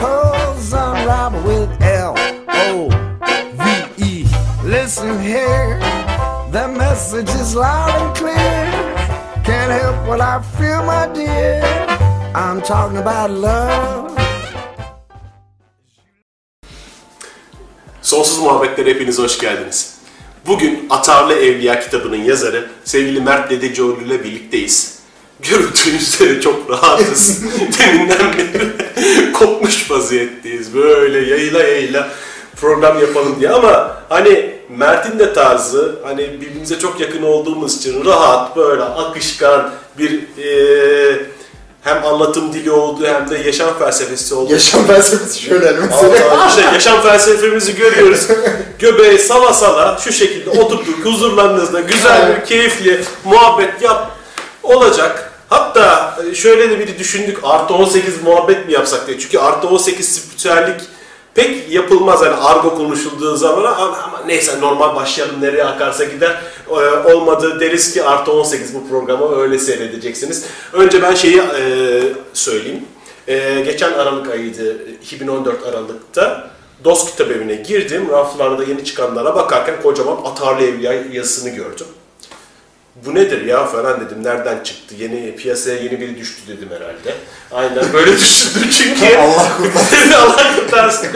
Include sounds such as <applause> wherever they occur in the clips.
unravel with L O V E. Listen here, the message is loud and clear. Can't help what I feel, my dear. I'm talking about love. Sonsuz Muhabbetlere hepiniz hoş geldiniz. Bugün Atarlı Evliya kitabının yazarı sevgili Mert Dedecioğlu ile birlikteyiz. Görüntünüz üzere çok rahatız. <laughs> Deminden beri kopmuş vaziyetteyiz. Böyle yayla yayla program yapalım diye ama hani Mert'in de tarzı hani birbirimize çok yakın olduğumuz için rahat böyle akışkan bir eee, hem anlatım dili olduğu hem de yaşam felsefesi olduğu Yaşam felsefesi şöyle mesela. Allah işte yaşam felsefemizi görüyoruz. Göbeği sala sala şu şekilde oturduk huzurlarınızda güzel bir keyifli muhabbet yap olacak. Hatta şöyle de bir düşündük artı 18 muhabbet mi yapsak diye. Çünkü artı 18 spiritüellik pek yapılmaz hani argo konuşulduğu zaman ama, neyse normal başlayalım nereye akarsa gider Ee, olmadı deriz ki artı 18 bu programı öyle seyredeceksiniz. Önce ben şeyi e, söyleyeyim. Ee, geçen Aralık ayıydı, 2014 Aralık'ta DOS kitap evine girdim. Raflarda yeni çıkanlara bakarken kocaman Atarlı Evliya yazısını gördüm. Bu nedir ya falan dedim. Nereden çıktı? Yeni piyasaya yeni biri düştü dedim herhalde. Aynen böyle <laughs> düşündüm çünkü. <laughs> Allah kurtarsın. <laughs> Allah kurtarsın.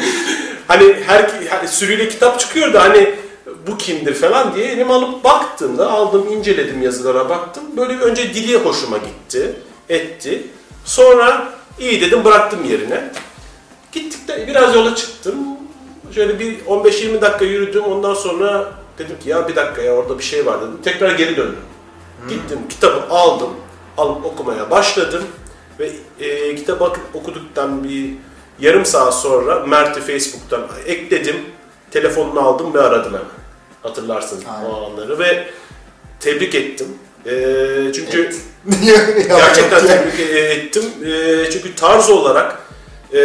hani her hani sürüyle kitap çıkıyor da hani bu kimdir falan diye elime alıp baktığımda aldım inceledim yazılara baktım. Böyle önce dili hoşuma gitti, etti. Sonra iyi dedim bıraktım yerine. Gittik de biraz yola çıktım. Şöyle bir 15-20 dakika yürüdüm. Ondan sonra dedim ki ya bir dakika ya orada bir şey var dedim. Tekrar geri döndüm. Gittim kitabı aldım. Alıp okumaya başladım. Ve e, kitabı okuduktan bir yarım saat sonra Mert'i Facebook'tan ekledim. Telefonunu aldım ve aradım hemen. Hatırlarsın Aynen. o anları ve tebrik ettim. E, çünkü <laughs> Gerçekten tebrik e- ettim. E, çünkü tarz olarak e,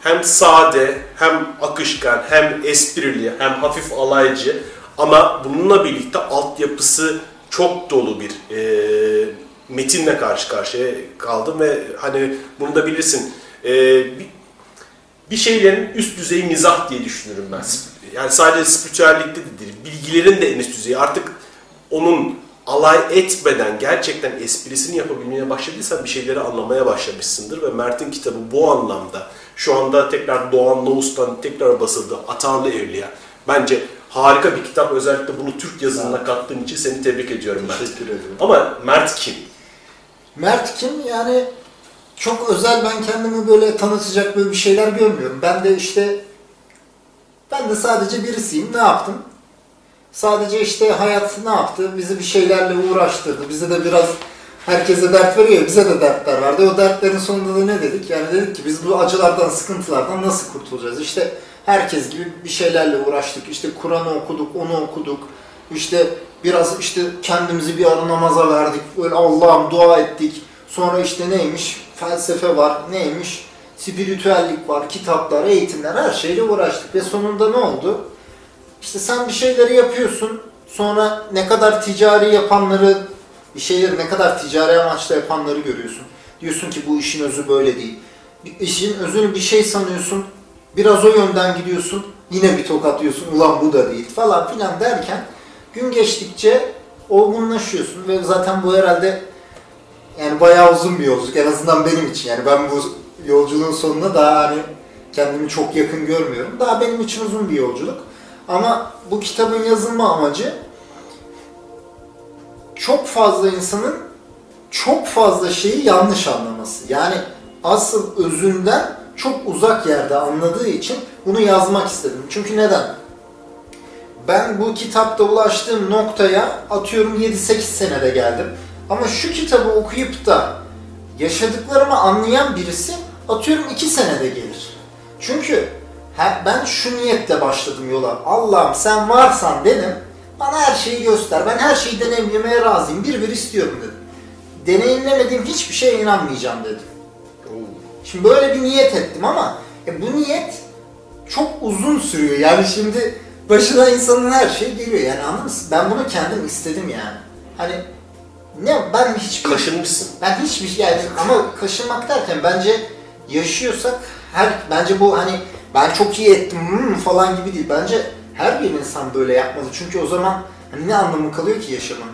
hem sade, hem akışkan, hem esprili, hem hafif alaycı ama bununla birlikte altyapısı çok dolu bir e, metinle karşı karşıya kaldım ve hani bunu da bilirsin. E, bir, bir şeylerin üst düzey mizah diye düşünürüm ben. Yani sadece spiritüellikte de değil, bilgilerin de en üst düzeyi. Artık onun alay etmeden gerçekten esprisini yapabilmeye başladıysan bir şeyleri anlamaya başlamışsındır ve Mert'in kitabı bu anlamda şu anda tekrar Doğan Loğus'tan tekrar basıldı Atarlı Evliya. Bence harika bir kitap. Özellikle bunu Türk yazılımına kattığın için seni tebrik ediyorum Mert. Teşekkür ederim. Ama Mert kim? Mert kim? Yani çok özel ben kendimi böyle tanıtacak böyle bir şeyler görmüyorum. Ben de işte ben de sadece birisiyim. Ne yaptım? Sadece işte hayat ne yaptı? Bizi bir şeylerle uğraştırdı. Bize de biraz herkese dert veriyor. Bize de dertler vardı. O dertlerin sonunda da ne dedik? Yani dedik ki biz bu acılardan, sıkıntılardan nasıl kurtulacağız? İşte herkes gibi bir şeylerle uğraştık. İşte Kur'an'ı okuduk, onu okuduk. İşte biraz işte kendimizi bir ara namaza verdik. Böyle Allah'ım dua ettik. Sonra işte neymiş? Felsefe var. Neymiş? Spiritüellik var, kitaplar, eğitimler her şeyle uğraştık. Ve sonunda ne oldu? İşte sen bir şeyleri yapıyorsun. Sonra ne kadar ticari yapanları, bir şeyleri ne kadar ticari amaçla yapanları görüyorsun. Diyorsun ki bu işin özü böyle değil. İşin özünü bir şey sanıyorsun. Biraz o yönden gidiyorsun. Yine bir tokat yiyorsun. Ulan bu da değil falan filan derken gün geçtikçe olgunlaşıyorsun ve zaten bu herhalde yani bayağı uzun bir yolculuk en azından benim için. Yani ben bu yolculuğun sonuna daha hani kendimi çok yakın görmüyorum. Daha benim için uzun bir yolculuk. Ama bu kitabın yazılma amacı çok fazla insanın çok fazla şeyi yanlış anlaması. Yani asıl özünden çok uzak yerde anladığı için bunu yazmak istedim. Çünkü neden? Ben bu kitapta ulaştığım noktaya atıyorum 7-8 senede geldim. Ama şu kitabı okuyup da yaşadıklarımı anlayan birisi atıyorum iki senede gelir. Çünkü ben şu niyetle başladım yola. Allah'ım sen varsan dedim. Bana her şeyi göster. Ben her şeyi deneyimlemeye razıyım. Bir bir istiyorum dedim. Deneyimlemediğim hiçbir şeye inanmayacağım dedim. Şimdi böyle bir niyet ettim ama e, bu niyet çok uzun sürüyor. Yani şimdi başına insanın her şey geliyor. Yani anladın mı? Ben bunu kendim istedim yani. Hani ne ben hiçbir Kaşınmışsın. ben hiçbir şey yani ama kaşınmak derken bence yaşıyorsak her bence bu hani ben çok iyi ettim hmm falan gibi değil. Bence her bir insan böyle yapmalı. Çünkü o zaman hani ne anlamı kalıyor ki yaşamanın?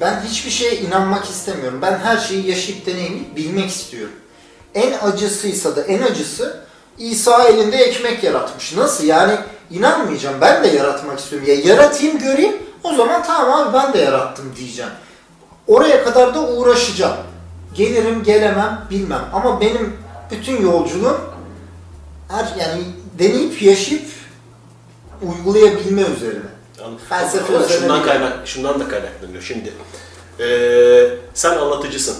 Ben hiçbir şeye inanmak istemiyorum. Ben her şeyi yaşayıp deneyimleyip bilmek istiyorum. En acısıysa da en acısı İsa elinde ekmek yaratmış. Nasıl yani inanmayacağım. Ben de yaratmak istiyorum. Ya yaratayım göreyim o zaman tamam abi ben de yarattım diyeceğim. Oraya kadar da uğraşacağım. Gelirim gelemem bilmem. Ama benim bütün yolculuğum her yani deneyip yaşayıp uygulayabilme üzerine. Anladım. Felsefe üzerine şundan, değil. kaynak, şundan da kaynaklanıyor. Şimdi eee, sen anlatıcısın.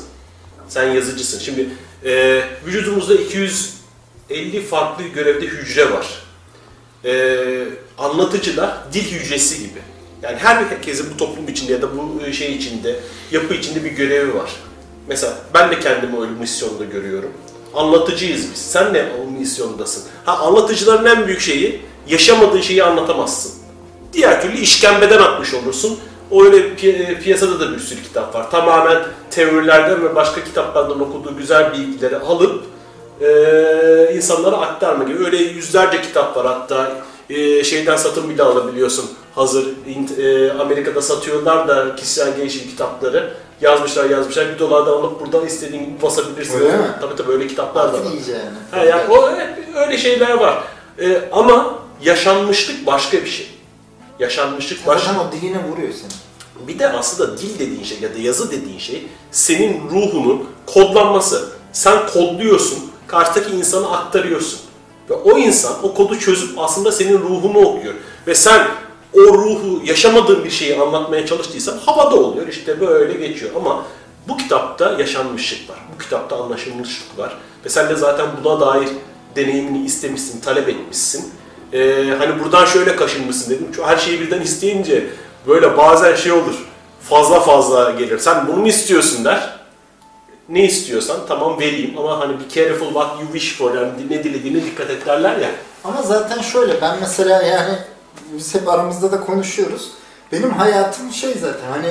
Sen yazıcısın. Şimdi eee, vücudumuzda 250 farklı görevde hücre var. Eee anlatıcılar dil hücresi gibi. Yani her herkesin bu toplum içinde ya da bu şey içinde, yapı içinde bir görevi var. Mesela ben de kendimi öyle misyonda görüyorum. Anlatıcıyız biz. Sen ne o misyondasın? Ha anlatıcıların en büyük şeyi yaşamadığın şeyi anlatamazsın. Diğer türlü işkembeden atmış olursun. Öyle pi- piyasada da bir sürü kitap var. Tamamen teorilerden ve başka kitaplardan okuduğu güzel bilgileri alıp e, insanlara aktarma gibi. Öyle yüzlerce kitap var hatta e, şeyden satın bile alabiliyorsun. Hazır e, Amerika'da satıyorlar da kişisel gelişim kitapları. Yazmışlar yazmışlar. Bir dolardan alıp buradan istediğin gibi basabilirsin. Öyle mi? Tabii tabii öyle kitaplar da var. İyice yani. Ha yani o öyle şeyler var. Ee, ama yaşanmışlık başka bir şey. Yaşanmışlık başka. Zaten o diline vuruyor seni. Bir de aslında dil dediğin şey ya da yazı dediğin şey senin ruhunun kodlanması. Sen kodluyorsun, karşıdaki insana aktarıyorsun. Ve o insan o kodu çözüp aslında senin ruhunu okuyor. Ve sen o ruhu yaşamadığın bir şeyi anlatmaya çalıştıysan havada oluyor. işte böyle geçiyor. Ama bu kitapta yaşanmışlık var. Bu kitapta anlaşılmışlık var. Ve sen de zaten buna dair deneyimini istemişsin, talep etmişsin. Ee, hani buradan şöyle kaşınmışsın dedim. Şu her şeyi birden isteyince böyle bazen şey olur. Fazla fazla gelir. Sen bunu mu istiyorsun der. Ne istiyorsan tamam vereyim ama hani be careful what you wish for yani ne dilediğine dikkat et derler ya. Ama zaten şöyle ben mesela yani biz hep aramızda da konuşuyoruz. Benim hayatım şey zaten hani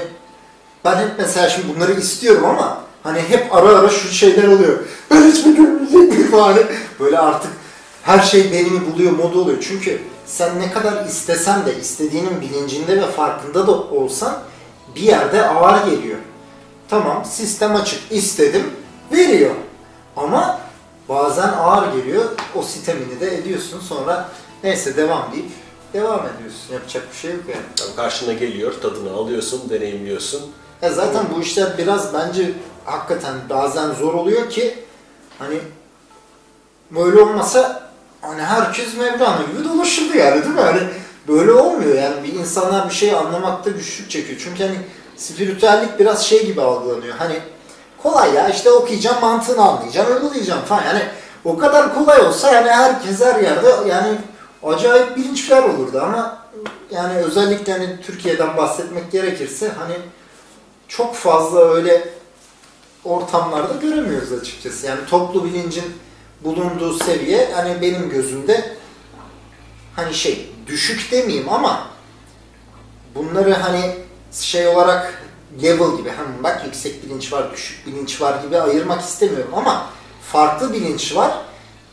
ben hep mesela şimdi bunları istiyorum ama hani hep ara ara şu şeyler oluyor. Ben hiç mi görmeyecek miyim. Böyle artık her şey benimi buluyor modu oluyor. Çünkü sen ne kadar istesen de istediğinin bilincinde ve farkında da olsan bir yerde ağır geliyor. Tamam sistem açık istedim veriyor. Ama bazen ağır geliyor. O sitemini de ediyorsun. Sonra neyse devam deyip devam ediyorsun. Yapacak bir şey yok yani. Tabii karşına geliyor, tadını alıyorsun, deneyimliyorsun. Ya zaten bu işler biraz bence hakikaten bazen zor oluyor ki hani böyle olmasa hani herkes Mevlana gibi dolaşırdı yani değil mi? Hani böyle olmuyor yani bir insanlar bir şeyi anlamakta güçlük çekiyor. Çünkü hani spiritüellik biraz şey gibi algılanıyor. Hani kolay ya işte okuyacağım mantığını anlayacağım uygulayacağım falan. Yani o kadar kolay olsa yani herkes her yerde yani acayip bilinçler olurdu ama yani özellikle hani Türkiye'den bahsetmek gerekirse hani çok fazla öyle ortamlarda göremiyoruz açıkçası. Yani toplu bilincin bulunduğu seviye hani benim gözümde hani şey düşük demeyeyim ama bunları hani şey olarak level gibi hem bak yüksek bilinç var, düşük bilinç var gibi ayırmak istemiyorum ama farklı bilinç var.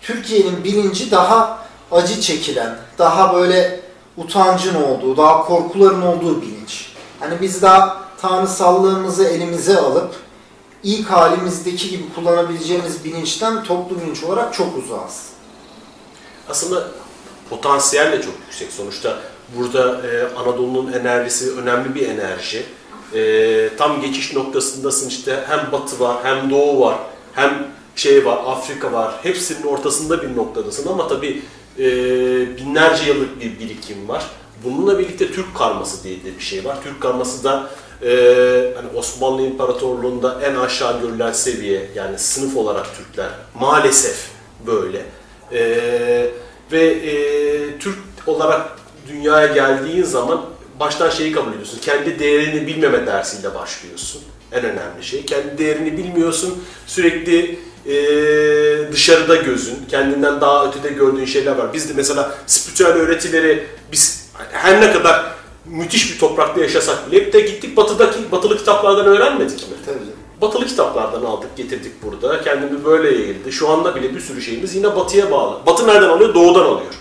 Türkiye'nin bilinci daha acı çekilen, daha böyle utancın olduğu, daha korkuların olduğu bilinç. Hani biz daha tanrısallığımızı elimize alıp ilk halimizdeki gibi kullanabileceğimiz bilinçten toplu bilinç olarak çok uzağız. Aslında potansiyel de çok yüksek. Sonuçta burada e, Anadolu'nun enerjisi önemli bir enerji. E, tam geçiş noktasındasın işte hem batı var hem doğu var hem şey var Afrika var. Hepsinin ortasında bir noktadasın ama tabii e, binlerce yıllık bir birikim var. Bununla birlikte Türk karması diye de bir şey var. Türk karması da e, hani Osmanlı İmparatorluğu'nda en aşağı görülen seviye yani sınıf olarak Türkler maalesef böyle. E, ve e, Türk olarak dünyaya geldiğin zaman baştan şeyi kabul ediyorsun. Kendi değerini bilmeme dersiyle başlıyorsun. En önemli şey. Kendi değerini bilmiyorsun. Sürekli e, dışarıda gözün, kendinden daha ötede gördüğün şeyler var. Biz de mesela spiritüel öğretileri biz her ne kadar müthiş bir toprakta yaşasak bile hep de gittik batıdaki batılı kitaplardan öğrenmedik mi? Tabii. Batılı kitaplardan aldık, getirdik burada. Kendimi böyle yayıldı. Şu anda bile bir sürü şeyimiz yine batıya bağlı. Batı nereden alıyor? Doğudan alıyor.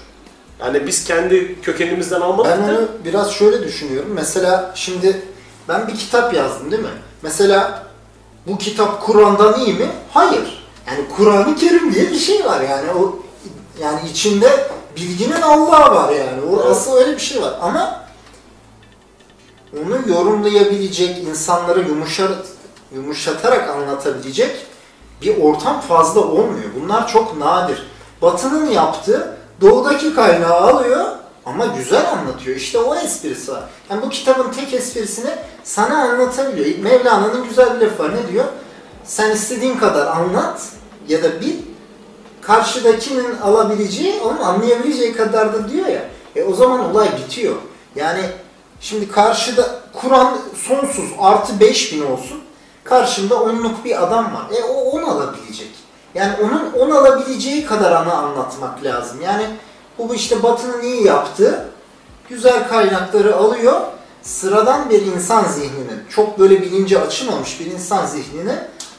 Yani biz kendi kökenimizden almadık Ben da onu biraz şöyle düşünüyorum. Mesela şimdi ben bir kitap yazdım değil mi? Mesela bu kitap Kur'an'dan iyi mi? Hayır. Yani Kur'an-ı Kerim diye bir şey var yani o yani içinde bilginin Allah'ı var yani. O Evet. asıl öyle bir şey var ama onu yorumlayabilecek, insanları yumuşar, yumuşatarak anlatabilecek bir ortam fazla olmuyor. Bunlar çok nadir. Batı'nın yaptığı doğudaki kaynağı alıyor ama güzel anlatıyor. İşte o esprisi var. Yani bu kitabın tek esprisini sana anlatabiliyor. Mevlana'nın güzel bir lafı var. Ne diyor? Sen istediğin kadar anlat ya da bil. Karşıdakinin alabileceği, onun anlayabileceği kadar da diyor ya. E o zaman olay bitiyor. Yani şimdi karşıda Kur'an sonsuz artı 5000 olsun. Karşında onluk bir adam var. E o onu alabilecek. Yani onun on alabileceği kadar ana anlatmak lazım. Yani bu işte Batı'nın iyi yaptığı güzel kaynakları alıyor. Sıradan bir insan zihnini, çok böyle bilince açılmamış bir insan zihnini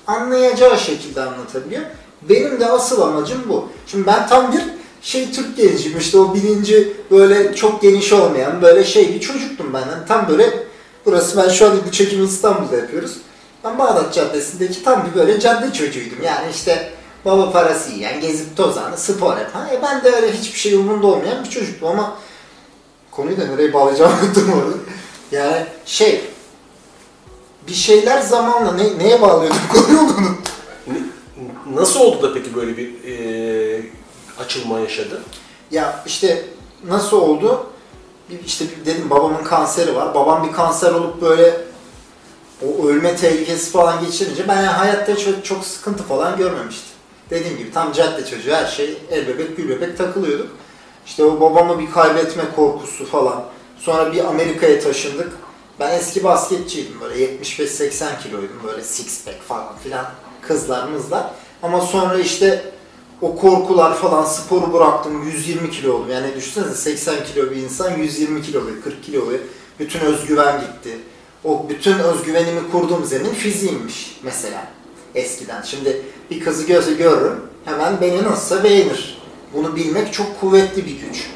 anlayacağı şekilde anlatabiliyor. Benim de asıl amacım bu. Şimdi ben tam bir şey Türk genciyim işte o bilinci böyle çok geniş olmayan böyle şey bir çocuktum ben. Yani tam böyle burası ben şu an bu çekimi İstanbul'da yapıyoruz. Ben Bağdat Caddesi'ndeki tam bir böyle cadde çocuğuydum. Yani işte baba parası yiyen, gezip tozan, spor yapan. E ben de öyle hiçbir şey umurumda olmayan bir çocuktum ama konuyu da nereye bağlayacağımı <laughs> unuttum. Yani şey bir şeyler zamanla ne, neye bağlıyordum konuyu <laughs> onu unuttum. nasıl oldu da peki böyle bir e, açılma yaşadı? Ya işte nasıl oldu? İşte dedim babamın kanseri var. Babam bir kanser olup böyle o ölme tehlikesi falan geçirince ben yani hayatta çok, çok sıkıntı falan görmemiştim. Dediğim gibi tam cadde çocuğu her şey el bebek gül bebek takılıyorduk. İşte o babamı bir kaybetme korkusu falan. Sonra bir Amerika'ya taşındık. Ben eski basketçiydim böyle 75-80 kiloydum böyle six pack falan filan kızlar mızlar. Ama sonra işte o korkular falan sporu bıraktım 120 kilo oldum. Yani düşünsenize 80 kilo bir insan 120 kilo oluyor 40 kilo oluyor. Bütün özgüven gitti. O bütün özgüvenimi kurduğum zemin fiziğimmiş mesela eskiden. Şimdi bir kızı gözü görürüm hemen beni nasılsa beğenir. Bunu bilmek çok kuvvetli bir güç.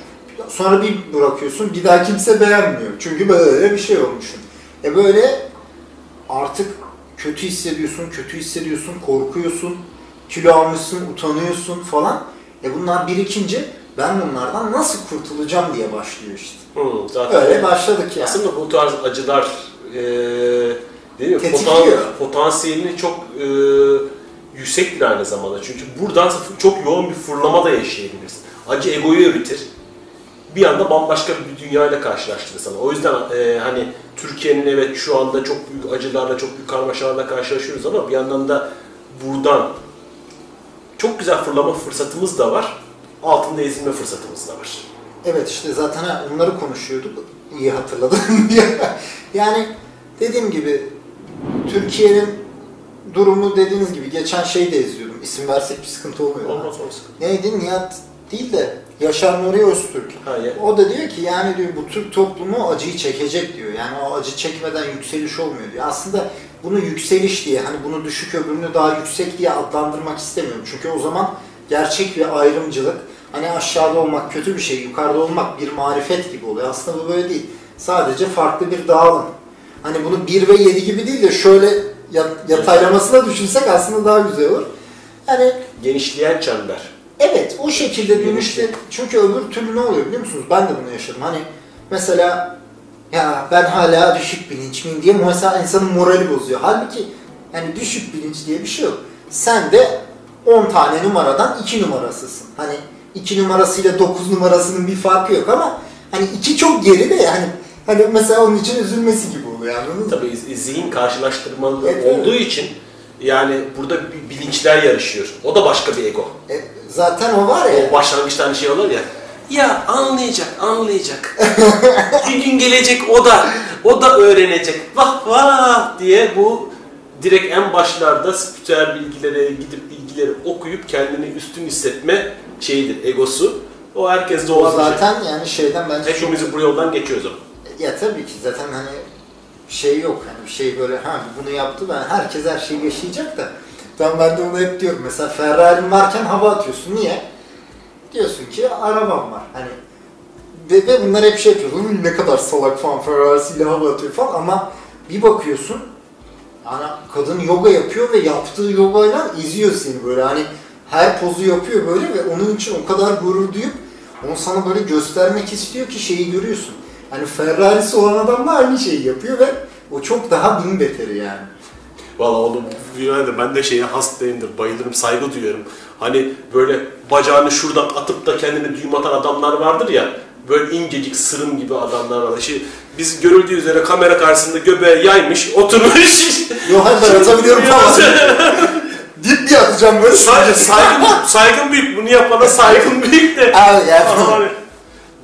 Sonra bir bırakıyorsun bir daha kimse beğenmiyor. Çünkü böyle bir şey olmuşsun. E böyle artık kötü hissediyorsun, kötü hissediyorsun, korkuyorsun, kilo almışsın, utanıyorsun falan. E bunlar birikince ben bunlardan nasıl kurtulacağım diye başlıyor işte. Hı, zaten Öyle başladık yani. Aslında bu tarz acılar e, değil mi? Potan- potansiyelini çok e, yüksektir aynı zamanda. Çünkü buradan çok yoğun bir fırlama da yaşayabilirsin. Acı egoyu üretir. Bir anda bambaşka bir dünyayla karşılaştırır sana. O yüzden e, hani Türkiye'nin evet şu anda çok büyük acılarla, çok büyük karmaşalarla karşılaşıyoruz ama bir yandan da buradan çok güzel fırlama fırsatımız da var. Altında ezilme fırsatımız da var. Evet işte zaten onları konuşuyorduk. İyi hatırladın <laughs> diye. yani dediğim gibi Türkiye'nin durumu dediğiniz gibi geçen şey de izliyordum. İsim versek bir sıkıntı olmuyor. Olmaz olmaz. Neydi? Nihat değil de Yaşar Nuri Öztürk. Ha, ya. O da diyor ki yani diyor bu Türk toplumu acıyı çekecek diyor. Yani o acı çekmeden yükseliş olmuyor diyor. Aslında bunu yükseliş diye hani bunu düşük öbürünü daha yüksek diye adlandırmak istemiyorum. Çünkü o zaman gerçek bir ayrımcılık hani aşağıda olmak kötü bir şey, yukarıda olmak bir marifet gibi oluyor. Aslında bu böyle değil. Sadece farklı bir dağılım. Hani bunu 1 ve 7 gibi değil de şöyle yat- yataylamasına düşünsek aslında daha güzel olur. Yani Genişleyen çember. Evet o şekilde dönüşte çünkü öbür türlü ne oluyor biliyor musunuz? Ben de bunu yaşadım. Hani mesela ya ben hala düşük bilinç miyim diye mesela insanın morali bozuyor. Halbuki yani düşük bilinç diye bir şey yok. Sen de 10 tane numaradan 2 numarasısın. Hani 2 numarasıyla 9 numarasının bir farkı yok ama hani 2 çok geri de yani hani mesela onun için üzülmesi gibi oluyor anladın mı? Tabii zihin karşılaştırmalı Evet, evet. olduğu için Yani burada bilinçler yarışıyor. O da başka bir ego. E, zaten o var ya. O başlangıçta hani şey olur ya. Ya anlayacak, anlayacak. <laughs> bir gün gelecek o da, o da öğrenecek. Vah vah diye bu direkt en başlarda spiritüel bilgilere gidip bilgileri okuyup kendini üstün hissetme şeyidir, egosu. O O olan bir şey. zaten yani şeyden bence çok- Hepimiz bu yoldan geçiyoruz ama. Ya tabii ki zaten hani şey yok hani bir şey böyle ha bunu yaptı ben herkes her şeyi yaşayacak da ben ben de onu hep diyorum mesela Ferrari'm varken hava atıyorsun niye? Diyorsun ki arabam var hani ve, ve bunlar hep şey yapıyor "Uy, ne kadar salak falan Ferrari'siyle hava atıyor falan ama bir bakıyorsun ana kadın yoga yapıyor ve yaptığı yogayla izliyor seni böyle hani her pozu yapıyor böyle ve onun için o kadar gurur duyup onu sana böyle göstermek istiyor ki şeyi görüyorsun. Hani Ferrari'si olan adam da aynı şeyi yapıyor ve o çok daha bin beteri yani. Valla oğlum yani ben de şeye hastayımdır, bayılırım, saygı duyuyorum. Hani böyle bacağını şuradan atıp da kendine düğüm atan adamlar vardır ya. Böyle incecik sırım gibi adamlar var. Şey, biz görüldüğü üzere kamera karşısında göbeği yaymış, oturmuş. <laughs> Yo hayır ben atabiliyorum falan. <laughs> Dip diye atacağım böyle. Say- saygın, saygın büyük. Bunu yapana saygın büyük de. <laughs> Abi yani. Abi,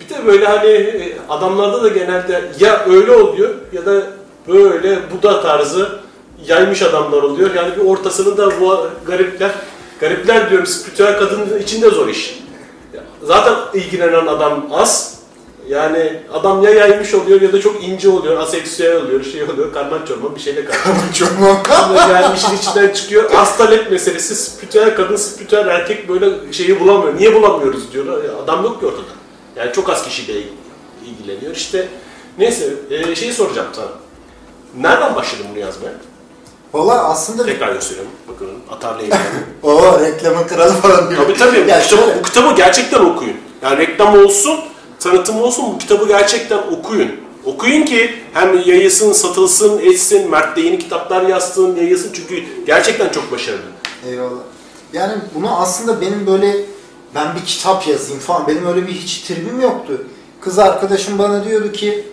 bir de böyle hani e, adamlarda da genelde ya öyle oluyor ya da böyle Buda tarzı yaymış adamlar oluyor. Yani bir ortasını da bu garipler, garipler diyorum spiritüel kadının içinde zor iş. Zaten ilgilenen adam az. Yani adam ya yaymış oluyor ya da çok ince oluyor, aseksüel oluyor, şey oluyor, karman çorman bir şeyle karman. Çok <laughs> yani işin içinden çıkıyor. Hastalık meselesi, spiritüel kadın, spiritüel erkek böyle şeyi bulamıyor. Niye bulamıyoruz diyor. Ya Adam yok ki ortada. Yani çok az kişiyle ilgileniyor. İşte neyse e, şeyi soracağım sana. Nereden başladın bunu yazmaya? Valla aslında Tekrar gösteriyorum. Bakın atarlı eğitim. <laughs> o reklamın kralı falan diyor. tabii tabii. Ya bu, kitabı, şöyle- bu kitabı gerçekten okuyun. Yani reklam olsun, tanıtım olsun bu kitabı gerçekten okuyun. Okuyun ki hem yayılsın, satılsın, etsin, Mert de yeni kitaplar yazsın, yayılsın. Çünkü gerçekten çok başarılı. Eyvallah. Yani bunu aslında benim böyle ben bir kitap yazayım falan benim öyle bir hiç tribim yoktu. Kız arkadaşım bana diyordu ki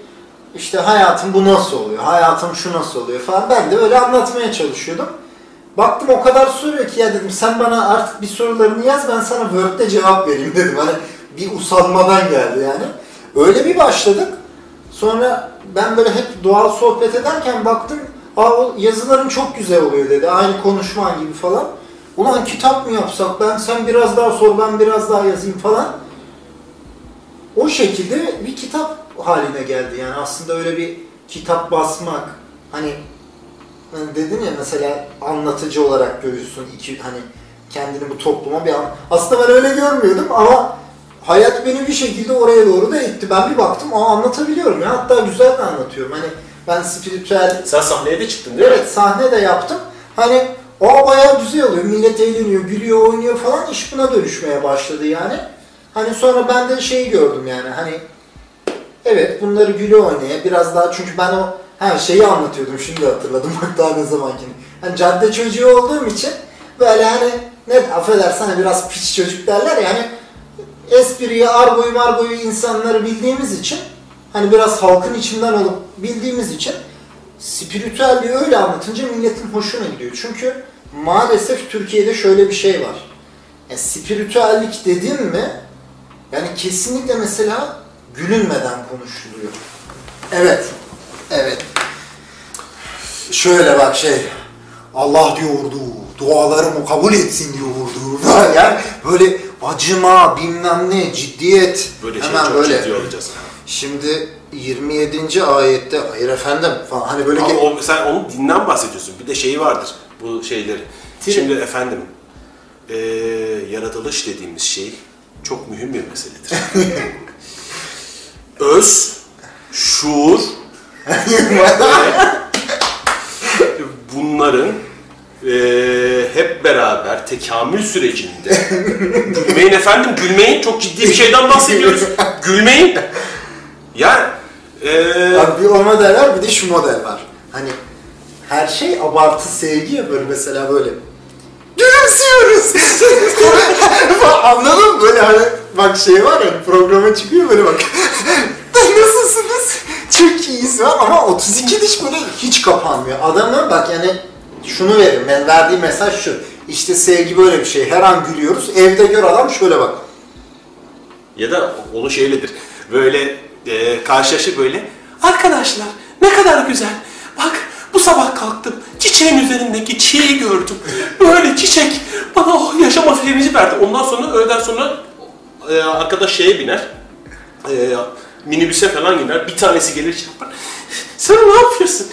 işte hayatım bu nasıl oluyor, hayatım şu nasıl oluyor falan. Ben de öyle anlatmaya çalışıyordum. Baktım o kadar soruyor ki ya dedim sen bana artık bir sorularını yaz ben sana Word'de cevap vereyim <laughs> dedim. Hani bir usanmadan geldi yani. Öyle bir başladık. Sonra ben böyle hep doğal sohbet ederken baktım Aa, o yazıların çok güzel oluyor dedi. Aynı konuşman gibi falan. Ulan kitap mı yapsak ben sen biraz daha sor ben biraz daha yazayım falan. O şekilde bir kitap haline geldi yani aslında öyle bir kitap basmak hani hani dedin ya mesela anlatıcı olarak görüyorsun iki hani kendini bu topluma bir an... aslında ben öyle görmüyordum ama hayat beni bir şekilde oraya doğru da itti. Ben bir baktım aa anlatabiliyorum ya hatta güzel de anlatıyorum. Hani ben spiritüel Sen sahneye de çıktın değil mi? Evet sahne de yaptım. Hani o bayağı güzel oluyor. Millet eğleniyor, gülüyor, oynuyor falan. İş buna dönüşmeye başladı yani. Hani sonra ben de şeyi gördüm yani hani evet bunları güle oynaya biraz daha çünkü ben o her şeyi anlatıyordum şimdi hatırladım <laughs> bak daha ne zamankini. Hani cadde çocuğu olduğum için böyle hani ne affedersen hani biraz piç çocuk derler ya hani espriyi, argoyu margoyu insanları bildiğimiz için hani biraz halkın içinden olup bildiğimiz için spiritüelliği öyle anlatınca milletin hoşuna gidiyor. Çünkü maalesef Türkiye'de şöyle bir şey var. Yani spiritüellik dedin mi yani kesinlikle mesela gülünmeden konuşuluyor. Evet. Evet. Şöyle bak şey Allah diyordu, dualarımı kabul etsin diyordu. <laughs> yani böyle acıma, bilmem ne, ciddiyet. Böyle şey Hemen çok böyle. ciddi olacağız. Şimdi 27. ayette hayır efendim falan hani böyle Ama o, sen onun dinden bahsediyorsun. Bir de şeyi vardır bu şeyleri. Tire- Şimdi efendim, eee, yaratılış dediğimiz şey çok mühim bir meseledir. <laughs> Öz, şuur, <laughs> bunların eee, hep beraber tekamül sürecinde gülmeyin efendim gülmeyin çok ciddi bir şeyden bahsediyoruz. Gülmeyin. Yani eee Abi bir o model var bir de şu model var. Hani her şey abartı sevgi ya böyle mesela böyle. Gülümsüyoruz. <laughs> Anladın mı? Böyle hani bak şey var ya programa çıkıyor böyle bak. <laughs> Nasılsınız? Çok iyiyiz var ama 32 diş böyle hiç kapanmıyor. Adamın bak yani şunu verir. Ben verdiği mesaj şu. İşte sevgi böyle bir şey. Her an gülüyoruz. Evde gör adam şöyle bak. Ya da onu şeyledir. Böyle e, karşılaşır böyle. Arkadaşlar ne kadar güzel. Bak bu sabah kalktım. Çiçeğin üzerindeki çiği gördüm. Böyle çiçek bana oh, yaşama sevinci verdi. Ondan sonra öğleden sonra e, arkadaş şeye biner. E, minibüse falan gider. Bir tanesi gelir yapar. Sen ne yapıyorsun?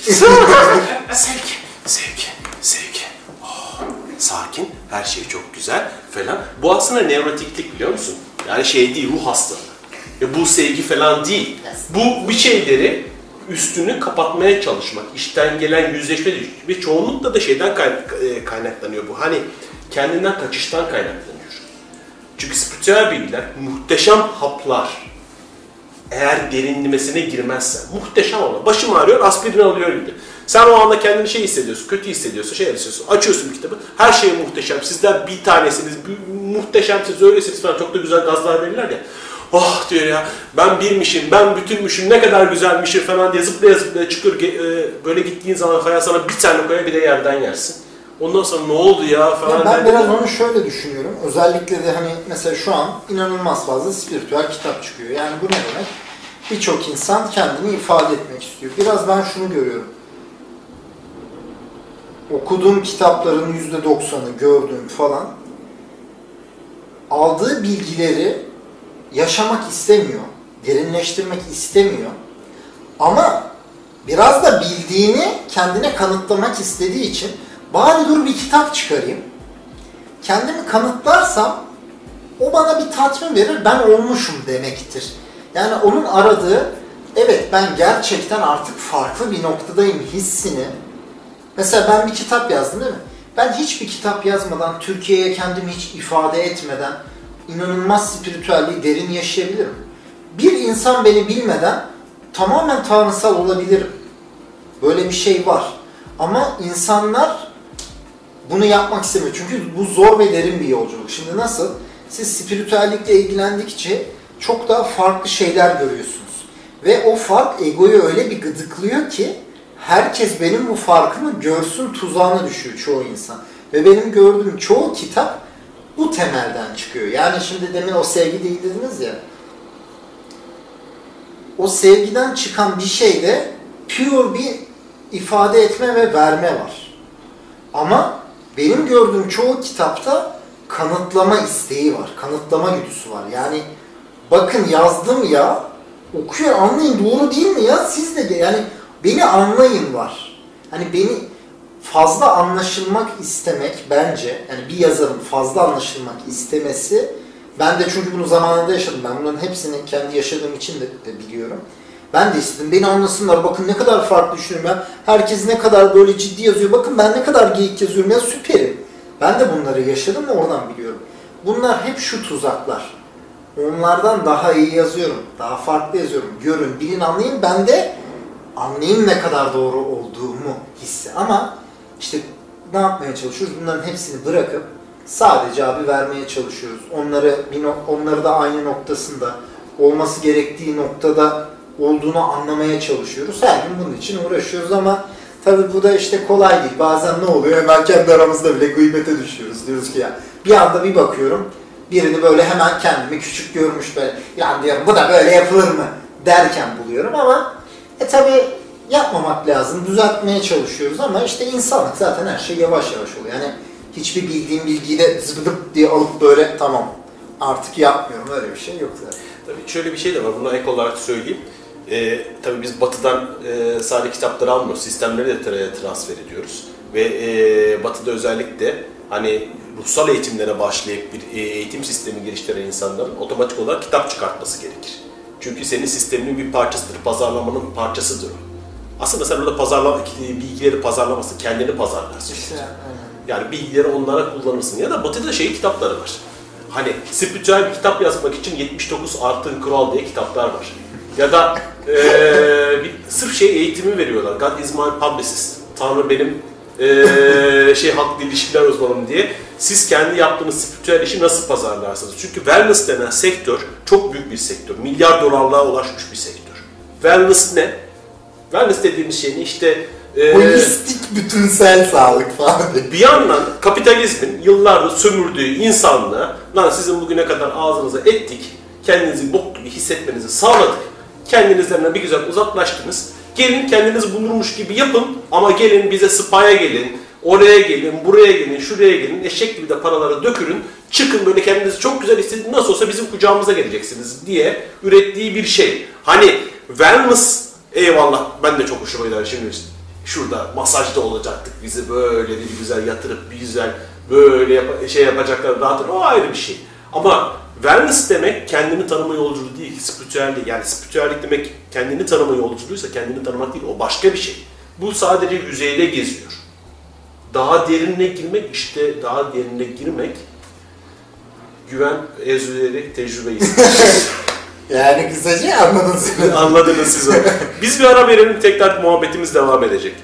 Sen ne yapıyorsun? sevgi, sevgi, sevgi. Oh, sakin, her şey çok güzel falan. Bu aslında nevrotiklik biliyor musun? Yani şey değil, ruh hastalığı. Ya bu sevgi falan değil. Bu bir şeyleri üstünü kapatmaya çalışmak, işten gelen yüzleşme ve çoğunlukla da şeyden e, kaynaklanıyor bu. Hani kendinden kaçıştan kaynaklanıyor. Çünkü spiritüel bilgiler muhteşem haplar. Eğer derinlemesine girmezsen, muhteşem olur. Başım ağrıyor, aspirin alıyor gibi. Sen o anda kendini şey hissediyorsun, kötü hissediyorsun, şey hissediyorsun. Açıyorsun bir kitabı, her şey muhteşem. Sizler bir tanesiniz, muhteşemsiniz, öylesiniz falan. Çok da güzel gazlar verirler ya. Oh diyor ya, ben birmişim, ben bütünmüşüm, ne kadar güzelmişim falan diye zıplaya zıplaya çıkıyor. E, Böyle gittiğin zaman hayal sana bir tane koyar, bir de yerden yersin. Ondan sonra ne oldu ya falan. Ya ben biraz onu şöyle düşünüyorum. Özellikle de hani mesela şu an inanılmaz fazla spiritüel kitap çıkıyor. Yani bu ne demek? Birçok insan kendini ifade etmek istiyor. Biraz ben şunu görüyorum. Okuduğum kitapların %90'ı, gördüğüm falan aldığı bilgileri yaşamak istemiyor, derinleştirmek istemiyor. Ama biraz da bildiğini kendine kanıtlamak istediği için bari dur bir kitap çıkarayım. Kendimi kanıtlarsam o bana bir tatmin verir, ben olmuşum demektir. Yani onun aradığı, evet ben gerçekten artık farklı bir noktadayım hissini. Mesela ben bir kitap yazdım değil mi? Ben hiçbir kitap yazmadan, Türkiye'ye kendimi hiç ifade etmeden inanılmaz spiritüelliği derin yaşayabilirim. Bir insan beni bilmeden tamamen tanrısal olabilirim. Böyle bir şey var. Ama insanlar bunu yapmak istemiyor. Çünkü bu zor ve derin bir yolculuk. Şimdi nasıl? Siz spiritüellikle ilgilendikçe çok daha farklı şeyler görüyorsunuz. Ve o fark egoyu öyle bir gıdıklıyor ki herkes benim bu farkımı görsün tuzağına düşüyor çoğu insan. Ve benim gördüğüm çoğu kitap bu temelden çıkıyor. Yani şimdi demin o sevgi değil dediniz ya. O sevgiden çıkan bir şeyde pure bir ifade etme ve verme var. Ama benim gördüğüm çoğu kitapta kanıtlama isteği var. Kanıtlama güdüsü var. Yani bakın yazdım ya okuyor anlayın doğru değil mi ya siz de yani beni anlayın var. Hani beni fazla anlaşılmak istemek bence yani bir yazarın fazla anlaşılmak istemesi ben de çünkü bunu zamanında yaşadım. Ben bunların hepsini kendi yaşadığım için de biliyorum. Ben de istedim. Beni anlasınlar. Bakın ne kadar farklı düşünüyorum ya. Herkes ne kadar böyle ciddi yazıyor. Bakın ben ne kadar geyik yazıyorum ya süperim. Ben de bunları yaşadım oradan biliyorum. Bunlar hep şu tuzaklar. Onlardan daha iyi yazıyorum. Daha farklı yazıyorum. Görün, bilin, anlayın. Ben de anlayayım ne kadar doğru olduğumu hisse. Ama işte ne yapmaya çalışıyoruz? Bunların hepsini bırakıp sadece abi vermeye çalışıyoruz. Onları bir onları da aynı noktasında olması gerektiği noktada olduğunu anlamaya çalışıyoruz. Her gün bunun için uğraşıyoruz ama tabii bu da işte kolay değil. Bazen ne oluyor? Hemen kendi aramızda bile gıybete düşüyoruz. Diyoruz ki ya bir anda bir bakıyorum birini böyle hemen kendimi küçük görmüş böyle ya diyorum bu da böyle yapılır mı derken buluyorum ama e tabi yapmamak lazım. Düzeltmeye çalışıyoruz ama işte insanlık zaten her şey yavaş yavaş oluyor. Yani hiçbir bildiğim bilgiyi de zıbıdıp diye alıp böyle tamam artık yapmıyorum öyle bir şey yok zaten. Tabii şöyle bir şey de var, buna ek olarak söyleyeyim. Ee, tabii biz batıdan e, sadece kitapları almıyoruz, sistemleri de tra- transfer ediyoruz. Ve e, batıda özellikle hani ruhsal eğitimlere başlayıp bir e, eğitim sistemi geliştiren insanların otomatik olarak kitap çıkartması gerekir. Çünkü senin sisteminin bir parçasıdır, pazarlamanın parçasıdır o. Aslında sen orada pazarlama, bilgileri pazarlamasın, kendini pazarlarsın. İşte. Yani bilgileri onlara kullanırsın. Ya da batıda şey kitapları var. Hani spiritüel bir kitap yazmak için 79 artın kural diye kitaplar var. Ya da eee, bir, sırf şey eğitimi veriyorlar. God is my publicist. Tanrı benim eee, şey halkla ilişkiler uzmanım diye. Siz kendi yaptığınız spiritüel işi nasıl pazarlarsınız? Çünkü wellness denen sektör çok büyük bir sektör. Milyar dolarlığa ulaşmış bir sektör. Wellness ne? Wellness dediğimiz şey ne? İşte e, Holistik bütünsel sağlık falan <laughs> bir yandan kapitalizmin yıllardır sömürdüğü insanlığa lan sizin bugüne kadar ağzınıza ettik, kendinizi bok gibi hissetmenizi sağladık. Kendinizden bir güzel uzaklaştınız. Gelin kendinizi bulurmuş gibi yapın ama gelin bize spaya gelin, oraya gelin, buraya gelin, şuraya gelin, eşek gibi de paraları dökürün. Çıkın böyle kendinizi çok güzel hissedin, nasıl olsa bizim kucağımıza geleceksiniz diye ürettiği bir şey. Hani wellness, eyvallah ben de çok hoşuma gider şimdi şurada masajda olacaktık bizi böyle bir güzel yatırıp bir güzel böyle yap- şey yapacaklar dağıtır o ayrı bir şey. Ama wellness demek kendini tanıma yolculuğu değil, spiritüellik. Yani spiritüellik demek kendini tanıma yolculuğuysa kendini tanımak değil, o başka bir şey. Bu sadece yüzeyde geziyor. Daha derinine girmek işte daha derinine girmek güven, ezüleri, tecrübe ister. <laughs> Yani kısaca anladınız. Anladınız siz onu. Biz bir ara verelim tekrar muhabbetimiz devam edecek.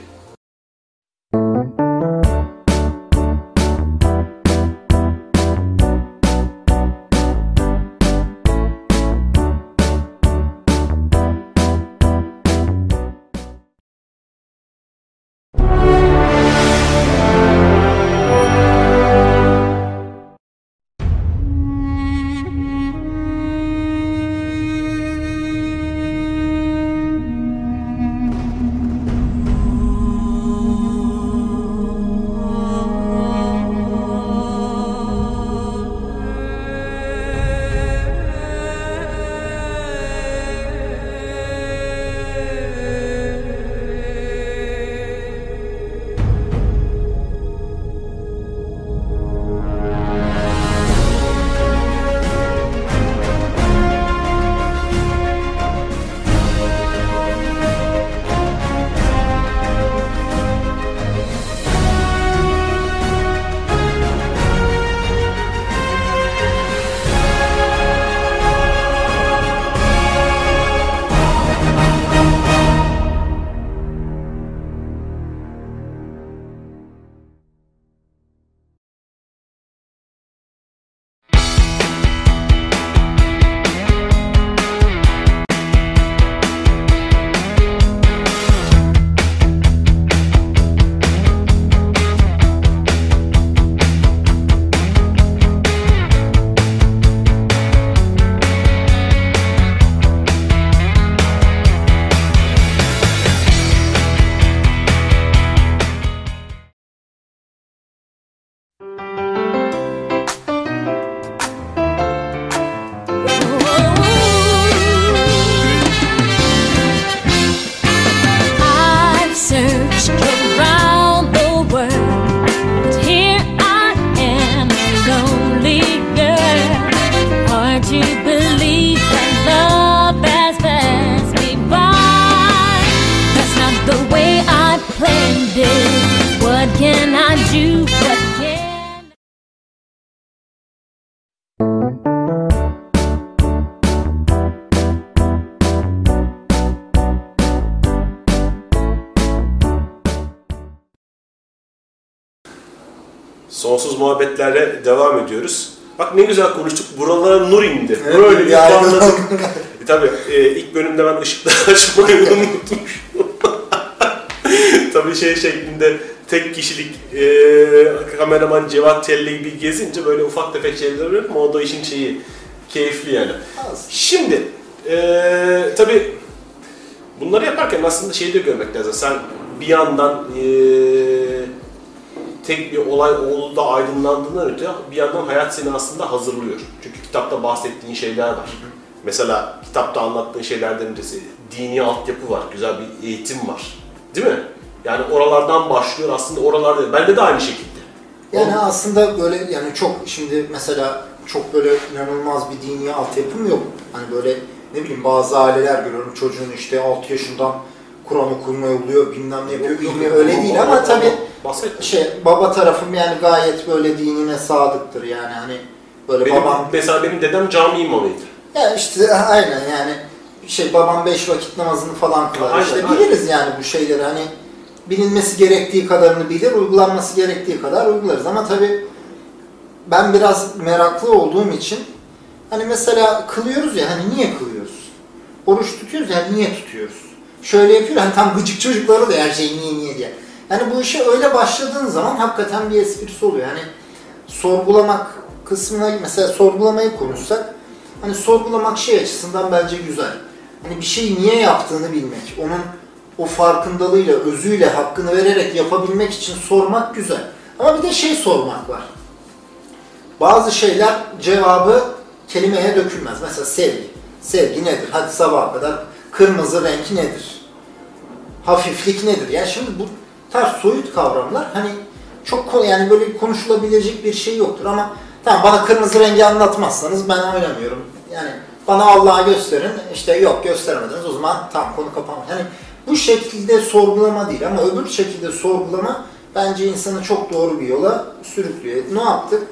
Sonsuz muhabbetlerle devam ediyoruz. Bak ne güzel konuştuk. Buralara nur indi. Evet, Böyle bir yani- anladık. e, tabii e, ilk bölümde ben ışıkları <laughs> açmayı unutmuşum. <laughs> tabii şey şeklinde tek kişilik e, kameraman Cevat Telli gibi gezince böyle ufak tefek şeyler oluyor ama o da işin şeyi keyifli yani. Az. Şimdi e, tabii bunları yaparken aslında şeyi de görmek lazım. Sen bir yandan e, tek bir olay olduğunda aydınlandığından öte bir yandan hayat seni aslında hazırlıyor. Çünkü kitapta bahsettiğin şeyler var. Mesela kitapta anlattığın şeylerden birisi dini altyapı var, güzel bir eğitim var. Değil mi? Yani oralardan başlıyor aslında oralarda. Bende de aynı şekilde. Yani aslında böyle yani çok şimdi mesela çok böyle inanılmaz bir dini altyapım yok. Hani böyle ne bileyim bazı aileler görüyorum çocuğun işte 6 yaşından Kur'an okumaya oluyor bilmem ne yapıyor. İlmi öyle değil ama Bahsetme. şey baba tarafım yani gayet böyle dinine sadıktır yani hani böyle Benim, babam mesela benim dedem cami imamıydı. ya işte aynen yani şey babam beş vakit namazını falan kılar. Aynen, işte aynen. biliriz yani bu şeyleri hani bilinmesi gerektiği kadarını bilir, uygulanması gerektiği kadar uygularız ama tabii ben biraz meraklı olduğum için hani mesela kılıyoruz ya hani niye kılıyoruz? Oruç tutuyoruz ya niye tutuyoruz? Şöyle yapıyor. Hani tam gıcık çocukları da her şey niye niye diye. Yani bu işe öyle başladığın zaman hakikaten bir esprisi oluyor. Yani sorgulamak kısmına mesela sorgulamayı konuşsak hani sorgulamak şey açısından bence güzel. Hani bir şeyi niye yaptığını bilmek, onun o farkındalığıyla, özüyle, hakkını vererek yapabilmek için sormak güzel. Ama bir de şey sormak var. Bazı şeyler cevabı kelimeye dökülmez. Mesela sevgi. Sevgi nedir? Hadi sabaha kadar kırmızı renk nedir? Hafiflik nedir? Yani şimdi bu tarz soyut kavramlar hani çok yani böyle konuşulabilecek bir şey yoktur ama tamam bana kırmızı rengi anlatmazsanız ben oynamıyorum. Yani bana Allah'ı gösterin işte yok gösteremediniz o zaman tamam konu kapanmış. Yani bu şekilde sorgulama değil ama öbür şekilde sorgulama bence insanı çok doğru bir yola sürüklüyor. Ne yaptık?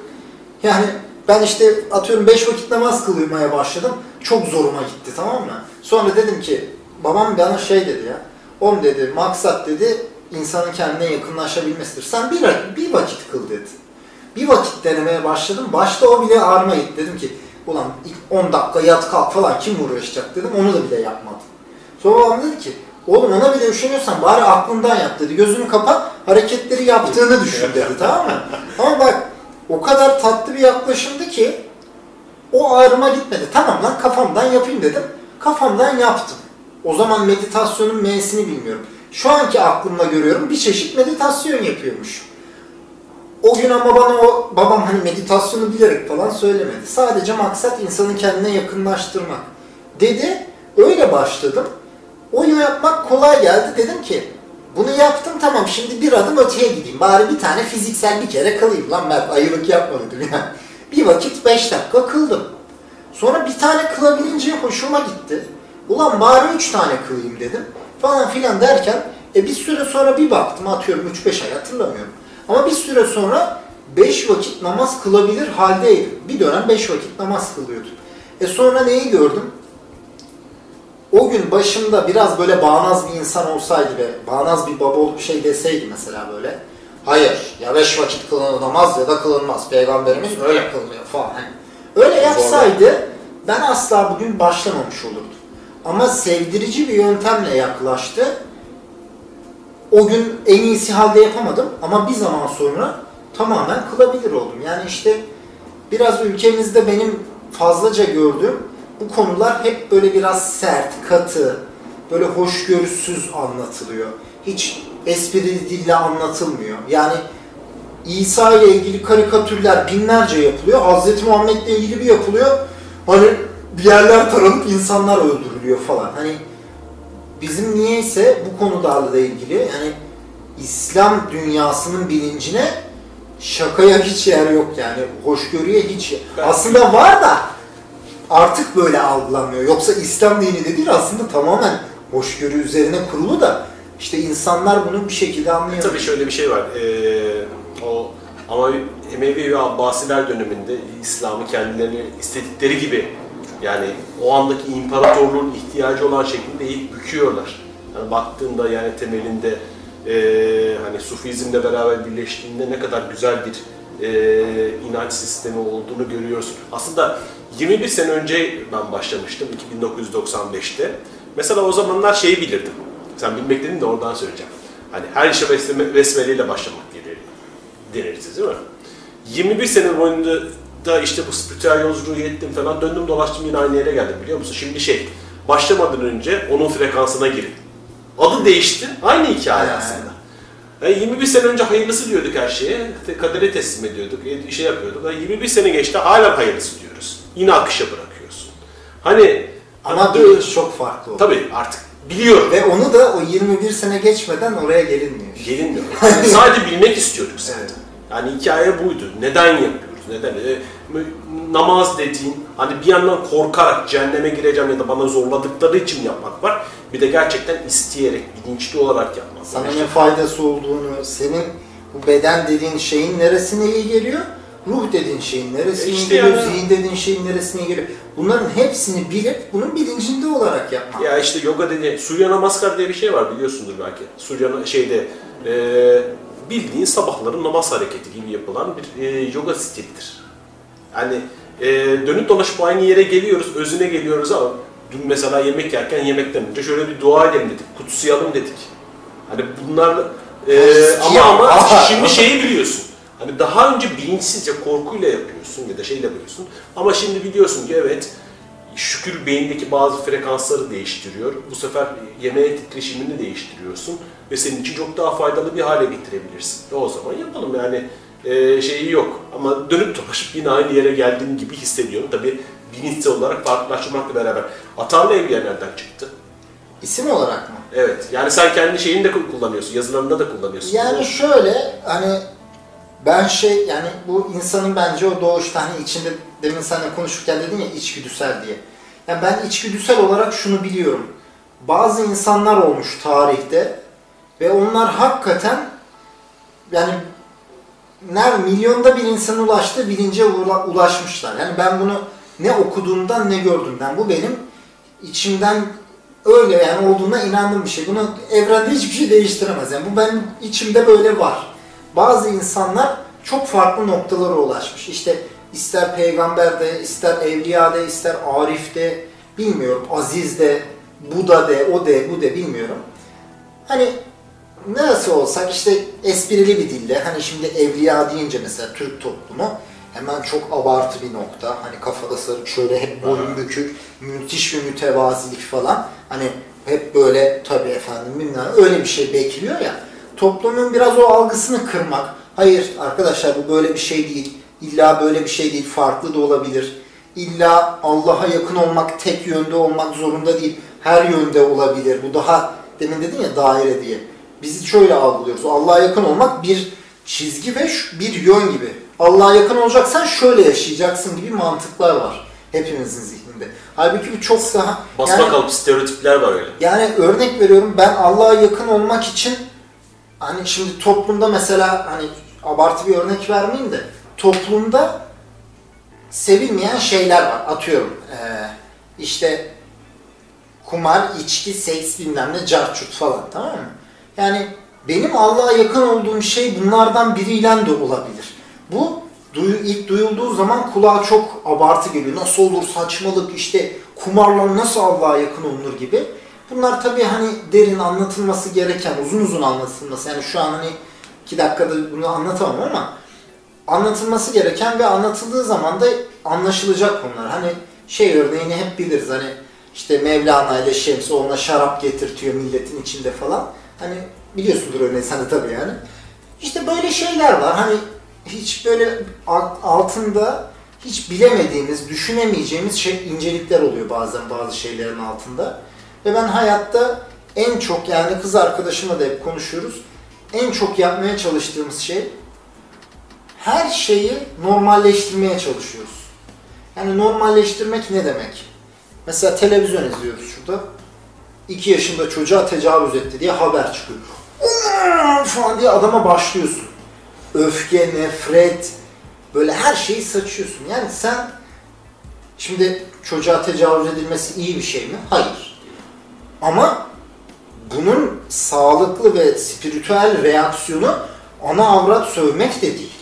Yani ben işte atıyorum 5 vakit namaz kılmaya başladım. Çok zoruma gitti tamam mı? Sonra dedim ki babam bana şey dedi ya. Oğlum dedi maksat dedi insanın kendine yakınlaşabilmesidir. Sen bir, bir vakit kıl dedi. Bir vakit denemeye başladım. Başta o bile ağrıma gitti. Dedim ki ulan ilk 10 dakika yat kalk falan kim uğraşacak dedim. Onu da bile yapmadım. Sonra babam dedi ki oğlum ona bile üşeniyorsan bari aklından yap dedi. Gözünü kapat hareketleri yaptığını düşün dedi <laughs> tamam mı? Ama bak o kadar tatlı bir yaklaşımdı ki o ağrıma gitmedi. Tamam lan kafamdan yapayım dedim. Kafamdan yaptım. O zaman meditasyonun M'sini bilmiyorum. Şu anki aklımla görüyorum bir çeşit meditasyon yapıyormuş. O gün ama bana o babam hani meditasyonu bilerek falan söylemedi. Sadece maksat insanı kendine yakınlaştırmak. Dedi. Öyle başladım. O yapmak kolay geldi. Dedim ki bunu yaptım tamam şimdi bir adım öteye gideyim. Bari bir tane fiziksel bir kere kılayım. Lan Mert ayılık yapma dedim ya. Bir vakit 5 dakika kıldım. Sonra bir tane kılabilince hoşuma gitti. Ulan bari 3 tane kılayım dedim. Falan filan derken e bir süre sonra bir baktım atıyorum 3-5 ay hatırlamıyorum. Ama bir süre sonra 5 vakit namaz kılabilir haldeydim. Bir dönem 5 vakit namaz kılıyordum. E sonra neyi gördüm? O gün başımda biraz böyle bağnaz bir insan olsaydı ve bağnaz bir baba olup şey deseydi mesela böyle. Hayır ya beş vakit kılınamaz ya da kılınmaz. Peygamberimiz öyle kılmıyor falan. Öyle yapsaydı ben asla bugün başlamamış olurdum. Ama sevdirici bir yöntemle yaklaştı. O gün en iyisi halde yapamadım ama bir zaman sonra tamamen kılabilir oldum. Yani işte biraz ülkemizde benim fazlaca gördüğüm bu konular hep böyle biraz sert, katı, böyle hoşgörüsüz anlatılıyor. Hiç esprili dille anlatılmıyor. Yani İsa ile ilgili karikatürler binlerce yapılıyor. Hazreti Muhammed ile ilgili bir yapılıyor. Hani bir yerler taranıp insanlar öldürülüyor falan. Hani bizim niyeyse bu konularla ilgili yani İslam dünyasının bilincine şakaya hiç yer yok yani. Hoşgörüye hiç aslında var da artık böyle algılanmıyor. Yoksa İslam dini de değil aslında tamamen hoşgörü üzerine kurulu da işte insanlar bunu bir şekilde anlayamıyor. Tabii şöyle bir şey var. Ee, o ama Emevi ve Abbasiler döneminde İslam'ı kendilerine istedikleri gibi yani o andaki imparatorluğun ihtiyacı olan şekilde eğip büküyorlar. Yani baktığında yani temelinde ee, hani Sufizmle beraber birleştiğinde ne kadar güzel bir ee, inanç sistemi olduğunu görüyorsun. Aslında 21 sene önce ben başlamıştım 1995'te. Mesela o zamanlar şeyi bilirdim. Sen bilmek dedin de oradan söyleyeceğim. Hani her işe besmele, besmeleyle başlamak deniriz değil mi? 21 sene boyunca da işte bu spiritüel yolculuğu ettim falan döndüm dolaştım yine aynı yere geldim biliyor musun? Şimdi şey başlamadan önce onun frekansına girin. Adı değişti. Aynı hikaye aslında. Yani 21 sene önce hayırlısı diyorduk her şeye. Kadere teslim ediyorduk, e, şey yapıyorduk. Yani 21 sene geçti hala hayırlısı diyoruz. Yine akışa bırakıyorsun. Hani Ama hani- bilinç çok farklı oldu. Tabii artık biliyorum. Ve onu da o 21 sene geçmeden oraya gelinmiyor. Gelinmiyor. <laughs> Sadece bilmek istiyorduk zaten. Evet. Yani hikaye buydu. Neden yapıyoruz? Neden? E, namaz dediğin hani bir yandan korkarak cehenneme gireceğim ya da bana zorladıkları için yapmak var. Bir de gerçekten isteyerek, bilinçli olarak yapmak var. Sana ne faydası olduğunu, senin bu beden dediğin şeyin neresine iyi geliyor? Ruh dediğin şeyin neresine iyi İşte geliyor? yani- Zihin dediğin şeyin neresine iyi geliyor? Bunların hepsini bilip bunun bilincinde olarak yapmak. Ya işte yoga dedi, Surya Namaskar diye bir şey var biliyorsundur belki. Surya şeyde e, bildiğin sabahların namaz hareketi gibi yapılan bir e, yoga stilidir. Yani e, dönüp dolaşıp aynı yere geliyoruz, özüne geliyoruz ama Dün mesela yemek yerken yemekten önce şöyle bir dua edelim dedik, kutsayalım dedik. Hani bunlar e, ama ama <laughs> şimdi şeyi biliyorsun. Hani daha önce bilinçsizce korkuyla yapıyorsun ya da şeyle yapıyorsun. Ama şimdi biliyorsun ki evet şükür beyindeki bazı frekansları değiştiriyor. Bu sefer yemeğe titreşimini değiştiriyorsun ve senin için çok daha faydalı bir hale getirebilirsin. Ve o zaman yapalım yani e, şeyi yok. Ama dönüp dolaşıp yine aynı yere geldiğim gibi hissediyorum. Tabii bilinçsel olarak farklılaştırmakla beraber. Atarlı Evliya nereden çıktı? İsim olarak mı? Evet. Yani sen kendi şeyini de kullanıyorsun. Yazılarında da kullanıyorsun. Yani şöyle hani ben şey yani bu insanın bence o doğuşta hani içinde demin seninle konuşurken dedin ya içgüdüsel diye. Yani ben içgüdüsel olarak şunu biliyorum. Bazı insanlar olmuş tarihte ve onlar hakikaten yani ner milyonda bir insan ulaştığı bilince ula- ulaşmışlar. Yani ben bunu ne okuduğumdan ne gördüğümden bu benim içimden öyle yani olduğuna inandığım bir şey. Bunu evrende hiçbir şey değiştiremez. Yani bu benim içimde böyle var. Bazı insanlar çok farklı noktalara ulaşmış. İşte ister peygamberde, ister evliyade, ister arifte, bilmiyorum, azizde, Buda de, o de, bu de bilmiyorum. Hani nasıl olsak işte esprili bir dille hani şimdi evliya deyince mesela Türk toplumu hemen çok abartı bir nokta. Hani kafada sarık şöyle hep boyun bükük, müthiş bir mütevazilik falan. Hani hep böyle tabii efendim bilmem öyle bir şey bekliyor ya. Toplumun biraz o algısını kırmak. Hayır arkadaşlar bu böyle bir şey değil. İlla böyle bir şey değil. Farklı da olabilir. İlla Allah'a yakın olmak tek yönde olmak zorunda değil. Her yönde olabilir. Bu daha demin dedin ya daire diye. Biz şöyle algılıyoruz. Allah'a yakın olmak bir çizgi ve bir yön gibi. Allah'a yakın olacaksan şöyle yaşayacaksın gibi mantıklar var hepimizin zihninde. Halbuki bu çok daha Basma yani- kalıp stereotipler var öyle. yani örnek veriyorum ben Allah'a yakın olmak için hani şimdi toplumda mesela hani abartı bir örnek vermeyeyim de toplumda sevilmeyen şeyler var. Atıyorum eee, işte kumar, içki, seks bilmem ne, carçurt falan tamam mı? Yani benim Allah'a yakın olduğum şey bunlardan biriyle de olabilir. Bu duyu, ilk duyulduğu zaman kulağa çok abartı geliyor. Nasıl olur saçmalık işte kumarla nasıl Allah'a yakın olunur gibi. Bunlar tabii hani derin anlatılması gereken, uzun uzun anlatılması. Yani şu an hani iki dakikada bunu anlatamam ama anlatılması gereken ve anlatıldığı zaman da anlaşılacak konular. Hani şey örneğini hep biliriz hani işte Mevlana ile Şemsi ona şarap getirtiyor milletin içinde falan. Hani biliyorsundur sen de tabii yani. İşte böyle şeyler var. Hani hiç böyle alt- altında hiç bilemediğimiz, düşünemeyeceğimiz şey incelikler oluyor bazen bazı şeylerin altında. Ve ben hayatta en çok yani kız arkadaşımla da hep konuşuyoruz. En çok yapmaya çalıştığımız şey her şeyi normalleştirmeye çalışıyoruz. Yani normalleştirmek ne demek? Mesela televizyon izliyoruz şurada. 2 yaşında çocuğa tecavüz etti diye haber çıkıyor. Falan diye adama başlıyorsun. Öfke, nefret, böyle her şeyi saçıyorsun. Yani sen şimdi çocuğa tecavüz edilmesi iyi bir şey mi? Hayır. Ama bunun sağlıklı ve spiritüel reaksiyonu ana avrat sövmek de değil.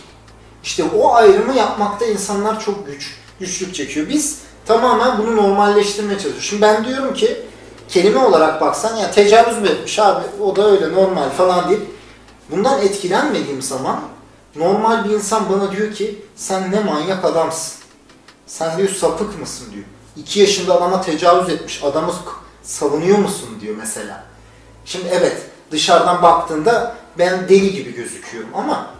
İşte o ayrımı yapmakta insanlar çok güç, güçlük çekiyor. Biz tamamen bunu normalleştirmeye çalışıyoruz. Şimdi ben diyorum ki kelime olarak baksan ya tecavüz mü etmiş abi o da öyle normal falan deyip bundan etkilenmediğim zaman normal bir insan bana diyor ki sen ne manyak adamsın. Sen diyor sapık mısın diyor. İki yaşında adama tecavüz etmiş adamı savunuyor musun diyor mesela. Şimdi evet dışarıdan baktığında ben deli gibi gözüküyorum ama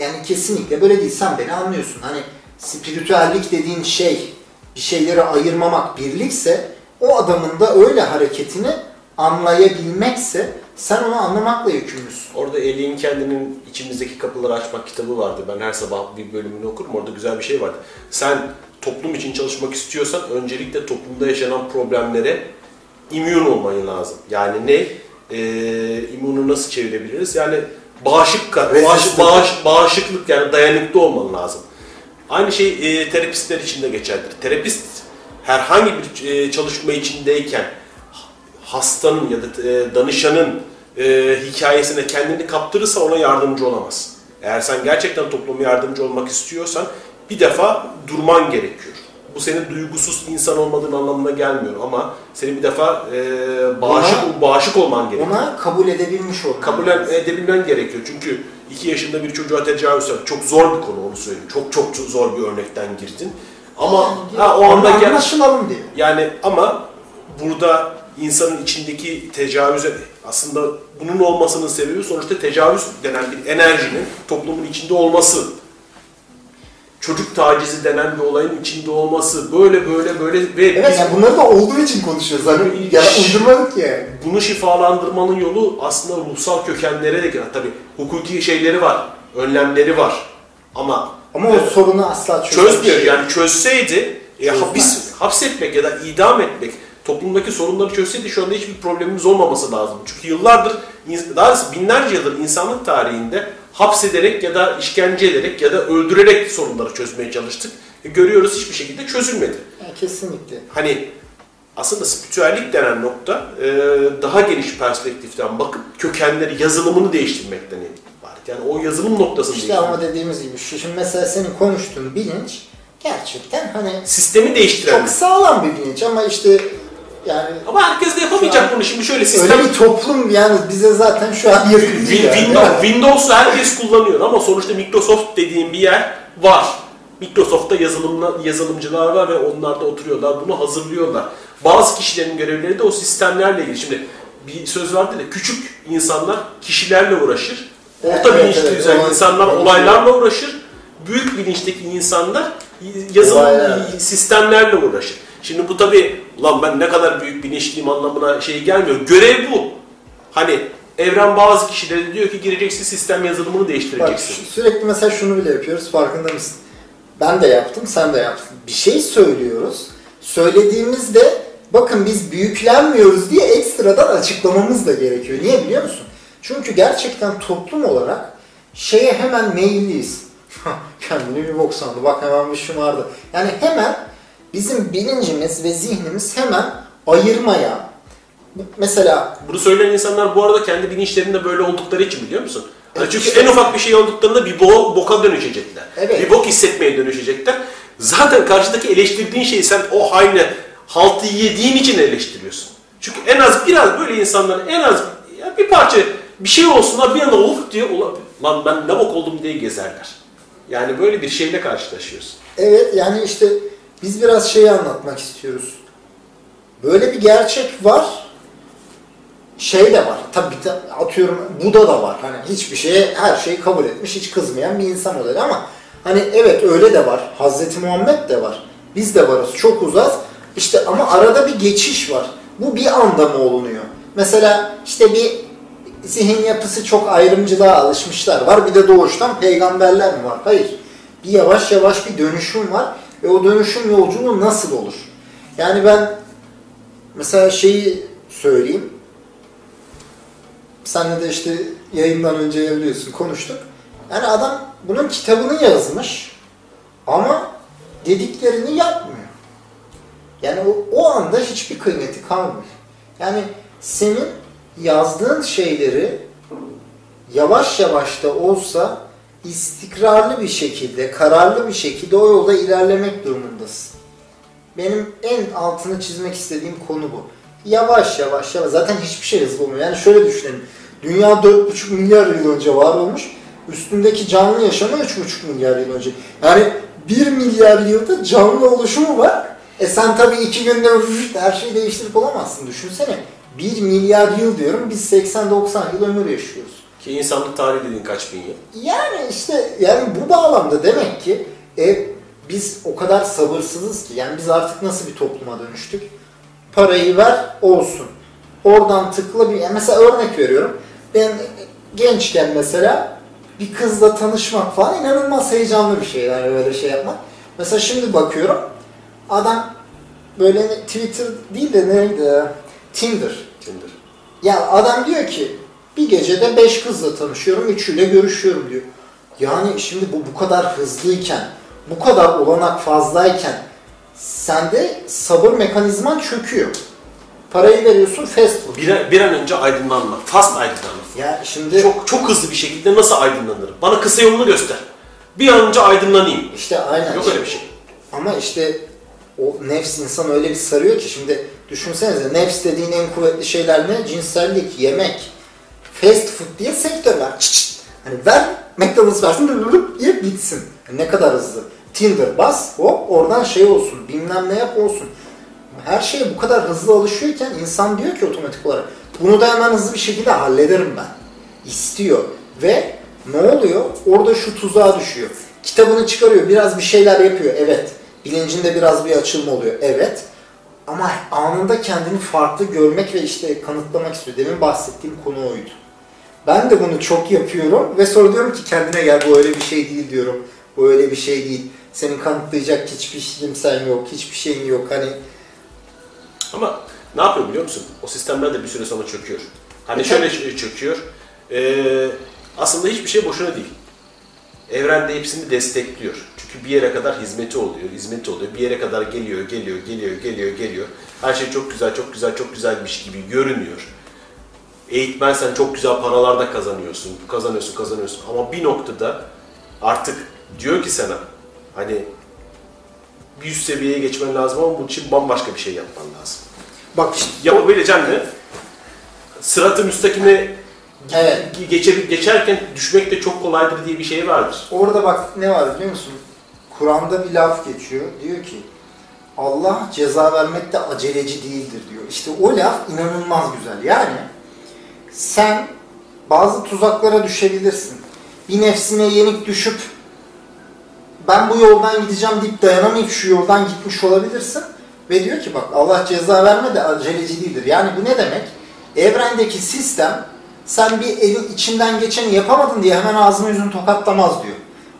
yani kesinlikle böyle değil. Sen beni anlıyorsun. Hani spiritüellik dediğin şey bir şeyleri ayırmamak birlikse o adamın da öyle hareketini anlayabilmekse sen onu anlamakla yükümlüsün. Orada Eli'nin kendinin içimizdeki kapıları açmak kitabı vardı. Ben her sabah bir bölümünü okurum. Orada güzel bir şey vardı. Sen toplum için çalışmak istiyorsan öncelikle toplumda yaşanan problemlere immün olman lazım. Yani ne? Ee, immunu nasıl çevirebiliriz? Yani bağışık, bağış, bağış, bağışıklık yani dayanıklı olman lazım. Aynı şey e, terapistler için de geçerlidir. Terapist herhangi bir e, çalışma içindeyken hastanın ya da e, danışanın e, hikayesine kendini kaptırırsa ona yardımcı olamaz. Eğer sen gerçekten topluma yardımcı olmak istiyorsan bir defa durman gerekiyor. Bu senin duygusuz insan olmadığın anlamına gelmiyor ama senin bir defa e, bağışık, bağışık olman gerekiyor. Ona kabul edebilmiş olman. kabul edebilmen gerekiyor. Çünkü 2 yaşında bir çocuğa tecavüz yapmak çok zor bir konu onu söyleyeyim. Çok çok çok zor bir örnekten girdin. Ama ha, o anda gel, Anlaşılalım diye. yani ama burada insanın içindeki tecavüze aslında bunun olmasının sebebi sonuçta tecavüz denen bir enerjinin toplumun içinde olması. Çocuk tacizi denen bir olayın içinde olması. Böyle böyle böyle ve Evet yani bunları da olduğu için konuşuyoruz. Hani ya uydurmadık yani. bunu şifalandırmanın yolu aslında ruhsal kökenlere de tabii hukuki şeyleri var, önlemleri var. Ama Ama o sorunu asla çözen bir çözmüyor. şey. Yani çözseydi e, hapis hapsetmek ya da idam etmek toplumdaki sorunları çözseydi şu anda hiçbir problemimiz olmaması lazım. Çünkü yıllardır daha binlerce yıldır insanlık tarihinde hapsederek ya da işkence ederek ya da öldürerek sorunları çözmeye çalıştık. E, görüyoruz hiçbir şekilde çözülmedi. Yani kesinlikle. Hani aslında spiritüellik denen nokta e, daha geniş perspektiften bakıp kökenleri, yazılımını değiştirmekten ibaret. Yani o yazılım noktasını İşte ama dediğimiz gibi şu şimdi mesela senin konuştuğun bilinç gerçekten hani Sistemi değiştiren. çok sağlam bir bilinç ama işte yani Ama herkes de yapamayacak an bunu. Şimdi şöyle sistem... öyle bir toplum yani bize zaten şu an yakın değil yani. Windows, Windows'u herkes kullanıyor ama sonuçta Microsoft dediğim bir yer var. Microsoft'ta yazılımla, yazılımcılar var ve onlar da oturuyorlar, bunu hazırlıyorlar. Bazı kişilerin görevleri de o sistemlerle ilgili. Şimdi bir söz vardı da küçük insanlar kişilerle uğraşır. Orta Evet, bilinçli evet, düzey o- insanlar olaylarla uğraşır. Büyük bilinçteki insanlar yazılım Olaylar. sistemlerle uğraşır. Şimdi bu tabi lan ben ne kadar büyük bilinçliyim anlamına şey gelmiyor. Görev bu. Hani evren bazı kişilere diyor ki gireceksin sistem yazılımını Bak değiştireceksin. şu- sürekli mesela şunu bile yapıyoruz farkında mısın? Ben de yaptım, sen de yaptın. Bir şey söylüyoruz. Söylediğimizde bakın biz büyüklenmiyoruz diye ekstradan açıklamamız da gerekiyor. Niye biliyor musun? Çünkü gerçekten toplum olarak şeye hemen meyilliyiz. <laughs> Kendini bir bok sandı. Bak hemen bir şımardı. Yani hemen bizim bilincimiz ve zihnimiz hemen ayırmaya mesela Bunu söyleyen insanlar bu arada kendi bilinçlerinde böyle oldukları için biliyor musun? Yani Evet, çünkü işte. en ufak bir şey olduklarında bir bo boka dönüşecekler. Evet. Bir bok hissetmeye dönüşecekler. Zaten karşıdaki eleştirdiğin şeyi sen o aynı haltı yediğin için eleştiriyorsun. Çünkü en az biraz böyle insanların en az ya bir parça bir şey olsun bir anda of diye "Ulan, lan ben ne bok oldum diye gezerler. Yani böyle bir şeyle karşılaşıyorsun. Evet yani işte biz biraz şeyi anlatmak istiyoruz. Böyle bir gerçek var. Şey de var. Tabii atıyorum Buda da var. Hani hiçbir şeye her şeyi kabul etmiş, hiç kızmayan bir insan modeli ama hani evet öyle de var. Hazreti Muhammed de var. Biz de varız. Çok uzaz. İşte ama arada bir geçiş var. Bu bir anda mı olunuyor? Mesela işte bir zihin yapısı çok ayrımcılığa alışmışlar var. Bir de doğuştan peygamberler mi var? Hayır. Bir yavaş yavaş bir dönüşüm var ve o dönüşüm yolculuğu nasıl olur? Yani ben mesela şeyi söyleyeyim. Senle de işte yayından önce biliyorsun konuştuk. Yani adam bunun kitabını yazmış ama dediklerini yapmıyor. Yani o, o anda hiçbir kıymeti kalmıyor. Yani senin yazdığın şeyleri yavaş yavaş da olsa istikrarlı bir şekilde, kararlı bir şekilde o yolda ilerlemek durumundasın. Benim en altını çizmek istediğim konu bu. Yavaş yavaş yavaş. Zaten hiçbir şey hızlı olmuyor. Yani şöyle düşünelim. Dünya 4,5 milyar yıl önce var olmuş. Üstündeki canlı yaşamı 3,5 milyar yıl önce. Yani 1 milyar yılda canlı oluşumu var. E sen tabii iki günde <laughs> her şeyi değiştirip olamazsın. Düşünsene. 1 milyar yıl diyorum. Biz 80-90 yıl ömür yaşıyoruz. Ki insanlık tarihi dediğin kaç bin yıl. Yani işte yani bu bağlamda demek ki e, biz o kadar sabırsızız ki yani biz artık nasıl bir topluma dönüştük? Parayı ver olsun. Oradan tıkla bir yani mesela örnek veriyorum. Ben gençken mesela bir kızla tanışmak falan inanılmaz heyecanlı bir şey yani böyle şey yapmak. Mesela şimdi bakıyorum adam böyle Twitter değil de neydi? Tinder. Tinder. Ya adam diyor ki bir gecede beş kızla tanışıyorum, üçüyle görüşüyorum diyor. Yani şimdi bu bu kadar hızlıyken, bu kadar olanak fazlayken sende sabır mekanizman çöküyor. Parayı veriyorsun fast food. Bir, an- bir an önce aydınlanma. Fast aydınlanma. Ya şimdi Çok çok hızlı bir şekilde nasıl aydınlanırım? Bana kısa yolunu göster. Bir an önce aydınlanayım. işte aynen. Yok öyle bir şey. Ama işte o nefs insan öyle bir sarıyor ki şimdi düşünsenize nefs dediğin en kuvvetli şeyler ne? Cinsellik, yemek, fast food diye sektör var. Çıt çıt. Hani ver McDonald's versin lülülüp diye bitsin. Yani ne kadar hızlı. Tinder bas hop oradan şey olsun bilmem ne yap olsun. Her şeye bu kadar hızlı alışıyorken insan diyor ki otomatik olarak bunu da hemen hızlı bir şekilde hallederim ben. İstiyor. Ve ne oluyor? Orada şu tuzağa düşüyor. Kitabını çıkarıyor, biraz bir şeyler yapıyor. Evet. Bilincinde biraz bir açılma oluyor. Evet. Ama anında kendini farklı görmek ve işte kanıtlamak istiyor. Demin bahsettiğim konu oydu. Ben de bunu çok yapıyorum ve sonra diyorum ki kendine gel bu öyle bir şey değil diyorum. Bu öyle bir şey değil. Senin kanıtlayacak hiçbir kimsen yok, hiçbir şeyin yok. Hani Ama ne yapıyor biliyor musun? O sistemler de bir süre sonra çöküyor. Hani şöyle çöküyor. Ee, aslında hiçbir şey boşuna değil. Evren de hepsini destekliyor. Çünkü bir yere kadar hizmeti oluyor, hizmeti oluyor. Bir yere kadar geliyor, geliyor, geliyor, geliyor, geliyor. Her şey çok güzel, çok güzel, çok güzelmiş gibi görünüyor. Eğitmensen çok güzel paralar da kazanıyorsun, kazanıyorsun, kazanıyorsun. Ama bir noktada artık diyor ki sana hani bir üst seviyeye geçmen lazım ama bunun için bambaşka bir şey yapman lazım. bak işte Yapabileceğin ne? Sıratı müstakime Evet. geçer, geçerken düşmek de çok kolaydır diye bir şey vardır. orada bak ne var biliyor musun? Kur'an'da bir laf geçiyor. Diyor ki Allah ceza vermekte aceleci değildir diyor. İşte o laf inanılmaz güzel. Yani sen bazı tuzaklara düşebilirsin. Bir nefsine yenik düşüp ben bu yoldan gideceğim deyip dayanamayıp şu yoldan gitmiş olabilirsin. Ve diyor ki bak Allah ceza verme de aceleci değildir. Yani bu ne demek? Evrendeki sistem sen bir elin içinden geçeni yapamadın diye hemen ağzını yüzünü tokatlamaz diyor.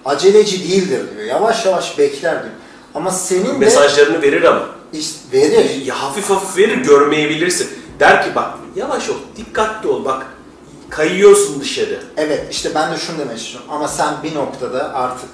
Aceleci değildir diyor. Yavaş yavaş bekler diyor. Ama senin de Mesajlarını verir ama. işte verir. Ya hafif hafif verir görmeyebilirsin. Der ki bak yavaş ol, dikkatli ol bak. Kayıyorsun dışarı. Evet işte ben de şunu demek istiyorum. Ama sen bir noktada artık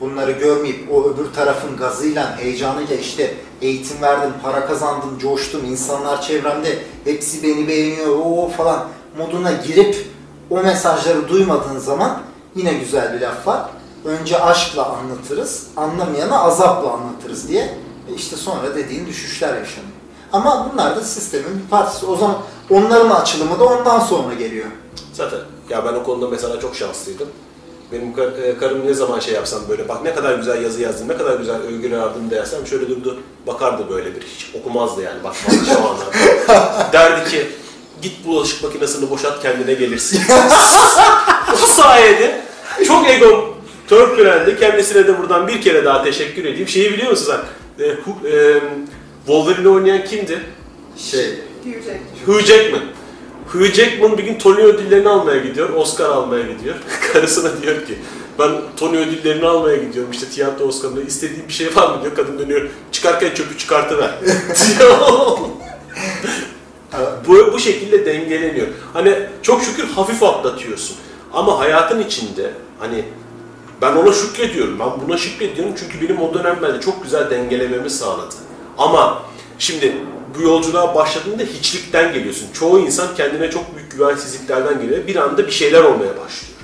bunları görmeyip o öbür tarafın gazıyla, heyecanıyla işte eğitim verdim, para kazandım, coştum, insanlar çevremde hepsi beni beğeniyor o falan moduna girip o mesajları duymadığın zaman yine güzel bir laf var. Önce aşkla anlatırız, anlamayana azapla anlatırız diye e işte sonra dediğin düşüşler yaşanıyor. Ama bunlar da sistemin bir parçası. O zaman onların açılımı da ondan sonra geliyor. Zaten ya ben o konuda mesela çok şanslıydım. Benim e, karım ne zaman şey yapsam böyle bak ne kadar güzel yazı yazdım, ne kadar güzel övgüler aldım dersem şöyle durdu bakardı böyle bir hiç okumazdı yani bakmazdı şu anda. <laughs> Derdi ki git bulaşık makinesini boşalt kendine gelirsin. <laughs> Bu sayede çok egom törpülendi. Kendisine de buradan bir kere daha teşekkür edeyim. Şeyi biliyor musun sen? E, Hu- e, Wolverine oynayan kimdi? Şey, Diyecek. Hugh Jackman. Hugh Jackman bir gün Tony ödüllerini almaya gidiyor, Oscar almaya gidiyor. <laughs> Karısına diyor ki, ben Tony ödüllerini almaya gidiyorum işte tiyatro Oscar'ında istediğin bir şey var mı diyor. Kadın dönüyor, çıkarken çöpü çıkartıver. <laughs> bu, bu şekilde dengeleniyor. Hani çok şükür hafif atlatıyorsun. Ama hayatın içinde hani ben ona şükrediyorum. Ben buna şükrediyorum çünkü benim o dönemlerde çok güzel dengelememi sağladı. Ama şimdi bu yolculuğa başladığında hiçlikten geliyorsun. Çoğu insan kendine çok büyük güvensizliklerden geliyor. Bir anda bir şeyler olmaya başlıyor.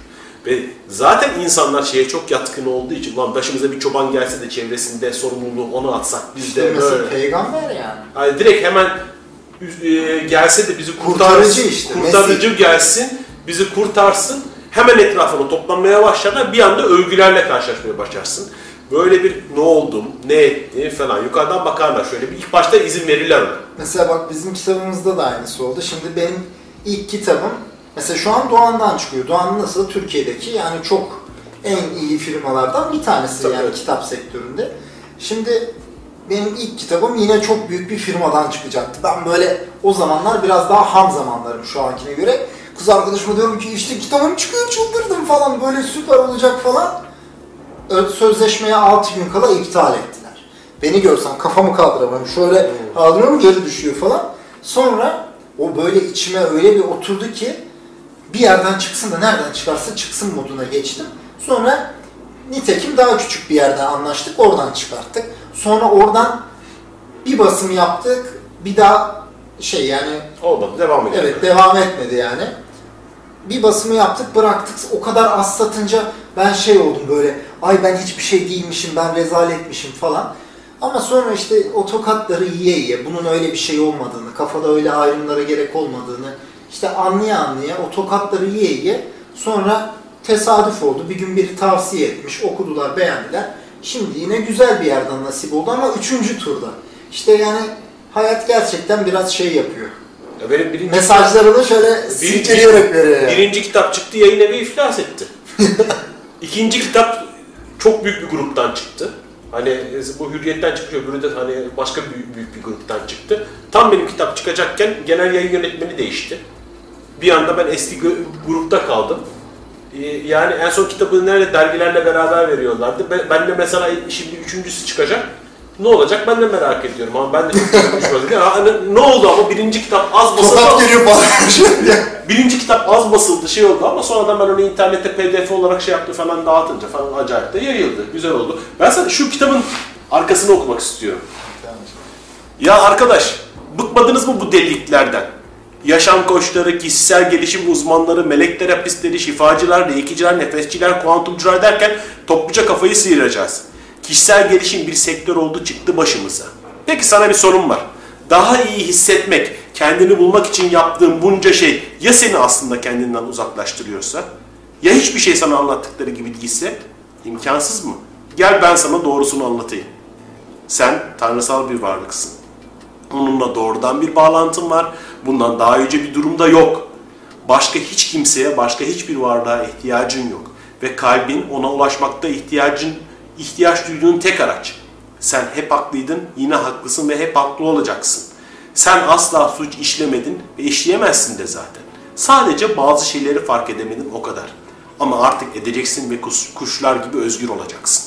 Ve zaten insanlar şeye çok yatkın olduğu için lan başımıza bir çoban gelse de çevresinde sorumluluğu ona atsak biz işte de mesela böyle. peygamber yani. Yani direkt hemen e, gelse de bizi Kurtarıcı işte, kurtarıcı gelsin, bizi kurtarsın. Hemen etrafına toplanmaya başlarlar. Bir anda övgülerle karşılaşmaya başlarsın. Böyle bir ne oldum, ne ettim falan yukarıdan bakarlar şöyle bir ilk başta izin verirler ona. Mesela bak bizim kitabımızda da aynısı oldu. Şimdi benim ilk kitabım mesela şu an Doğan'dan çıkıyor. Doğan nasıl? Türkiye'deki yani çok en iyi firmalardan bir tanesi Tabii. yani kitap sektöründe. Şimdi benim ilk kitabım yine çok büyük bir firmadan çıkacaktı. Ben böyle o zamanlar biraz daha ham zamanlarım şu ankine göre. Kız arkadaşıma diyorum ki işte kitabım çıkıyor çıldırdım falan böyle süper olacak falan. Sözleşmeye 6 gün kala iptal ettiler. Beni görsem kafamı kaldıramıyorum. Şöyle kaldırıyorum geri düşüyor falan. Sonra o böyle içime öyle bir oturdu ki bir yerden çıksın da nereden çıkarsa çıksın moduna geçtim. Sonra nitekim daha küçük bir yerden anlaştık. Oradan çıkarttık. Sonra oradan bir basım yaptık. Bir daha şey yani Olmadı, devam edelim. Evet devam etmedi yani. Bir basımı yaptık bıraktık. O kadar az satınca ben şey oldum böyle. Ay ben hiçbir şey değilmişim, ben rezaletmişim falan. Ama sonra işte o tokatları yiye yiye bunun öyle bir şey olmadığını, kafada öyle ayrımlara gerek olmadığını işte anlaya anlaya o tokatları yiye yiye sonra tesadüf oldu. Bir gün biri tavsiye etmiş, okudular, beğendiler. Şimdi yine güzel bir yerden nasip oldu ama üçüncü turda. İşte yani hayat gerçekten biraz şey yapıyor. Ya benim birinci, Mesajları da şöyle silkeleyerek veriyor yani. birinci kitap çıktı yayın evi iflas etti. <laughs> İkinci kitap çok büyük bir gruptan çıktı. Hani bu hürriyetten çıkmış öbürü de hani başka büyük, büyük bir gruptan çıktı. Tam benim kitap çıkacakken genel yayın yönetmeni değişti. Bir anda ben eski grupta kaldım. Ee, Yani en son kitabı nerede dergilerle beraber veriyorlardı. Ben de mesela şimdi üçüncüsü çıkacak. Ne olacak ben de merak ediyorum ama ben de çok görmüş Yani ne oldu ama birinci kitap az basıldı. Tokat geliyor falan. <laughs> Birinci kitap az basıldı şey oldu ama sonradan ben onu internette pdf olarak şey yaptı falan dağıtınca falan acayip de yayıldı. Güzel oldu. Ben sana şu kitabın arkasını okumak istiyorum. Ya arkadaş bıkmadınız mı bu deliliklerden? Yaşam koçları, kişisel gelişim uzmanları, melek terapistleri, şifacılar, reikiciler, nefesçiler, kuantumcular derken topluca kafayı sıyıracağız. Kişisel gelişim bir sektör oldu çıktı başımıza. Peki sana bir sorum var. Daha iyi hissetmek, kendini bulmak için yaptığın bunca şey ya seni aslında kendinden uzaklaştırıyorsa? Ya hiçbir şey sana anlattıkları gibi değilse? İmkansız mı? Gel ben sana doğrusunu anlatayım. Sen tanrısal bir varlıksın. Onunla doğrudan bir bağlantın var. Bundan daha yüce bir durumda yok. Başka hiç kimseye, başka hiçbir varlığa ihtiyacın yok. Ve kalbin ona ulaşmakta ihtiyacın, ihtiyaç duyduğun tek araç. Sen hep haklıydın, yine haklısın ve hep haklı olacaksın. Sen asla suç işlemedin ve işleyemezsin de zaten. Sadece bazı şeyleri fark edemedin o kadar. Ama artık edeceksin ve kuş- kuşlar gibi özgür olacaksın.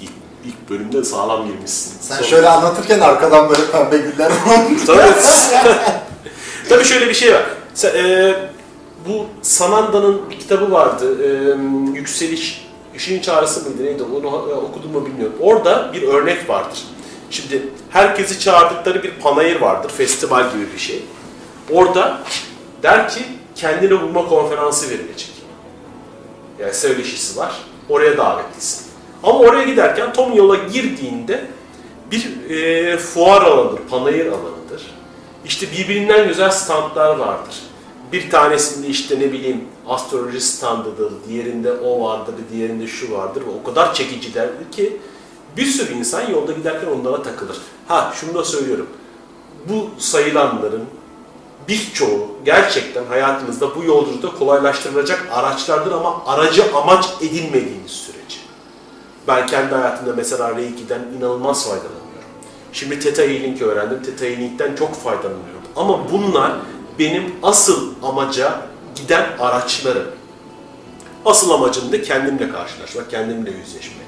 İlk, <laughs> ilk bölümde sağlam girmişsin. Sen Sonra- şöyle anlatırken arkadan böyle pembe güller <laughs> Tabii. <laughs> Tabii şöyle bir şey var. Sen, e, bu Sananda'nın bir kitabı vardı. E, Yükseliş, Işığın Çağrısı mıydı neydi? Onu e, okudum mu bilmiyorum. Orada bir örnek vardır. Şimdi herkesi çağırdıkları bir panayır vardır. Festival gibi bir şey. Orada der ki kendini bulma konferansı verilecek. Yani söyleşisi var. Oraya davetlisin. Ama oraya giderken Tom yola girdiğinde bir e, fuar alanıdır, panayır alanıdır. İşte birbirinden güzel standlar vardır. Bir tanesinde işte ne bileyim astroloji standıdır, diğerinde o vardır, diğerinde şu vardır o kadar çekicilerdir ki bir sürü insan yolda giderken onlara takılır. Ha şunu da söylüyorum. Bu sayılanların birçoğu gerçekten hayatınızda bu yolculukta kolaylaştırılacak araçlardır ama aracı amaç edinmediğiniz sürece. Ben kendi hayatımda mesela Reiki'den inanılmaz faydalanıyorum. Şimdi Theta Healing öğrendim. Theta Healing'den çok faydalanıyorum. Ama bunlar benim asıl amaca giden araçlarım. Asıl amacım da kendimle karşılaşmak, kendimle yüzleşmek.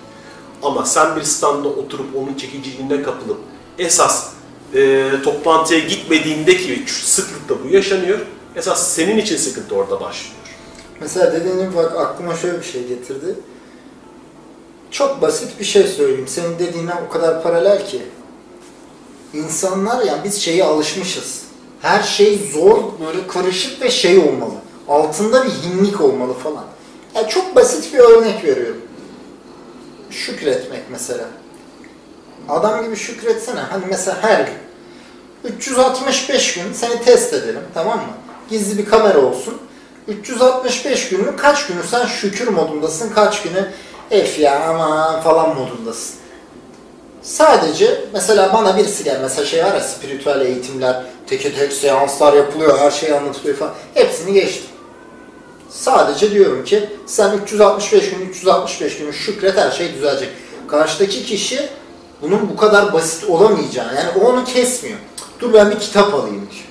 Ama sen bir standa oturup onun çekiciliğine kapılıp esas e, toplantıya gitmediğinde ki sıklıkla bu yaşanıyor. Esas senin için sıkıntı orada başlıyor. Mesela dediğin bak aklıma şöyle bir şey getirdi. Çok basit bir şey söyleyeyim. Senin dediğine o kadar paralel ki. İnsanlar yani biz şeye alışmışız. Her şey zor, böyle karışık ve şey olmalı. Altında bir hinlik olmalı falan. Yani çok basit bir örnek veriyorum. Şükretmek mesela. Adam gibi şükretsene. Hani mesela her gün. 365 gün seni test edelim tamam mı? Gizli bir kamera olsun. 365 günün kaç günü sen şükür modundasın, kaç günü ef ya aman falan modundasın. Sadece mesela bana birisi gel mesela şey var ya spiritüel eğitimler, teke tek seanslar yapılıyor, her şey anlatılıyor falan. Hepsini geçtim. Sadece diyorum ki sen 365 gün 365 gün şükret her şey düzelecek. Karşıdaki kişi bunun bu kadar basit olamayacağını yani o onu kesmiyor. Dur ben bir kitap alayım diyor.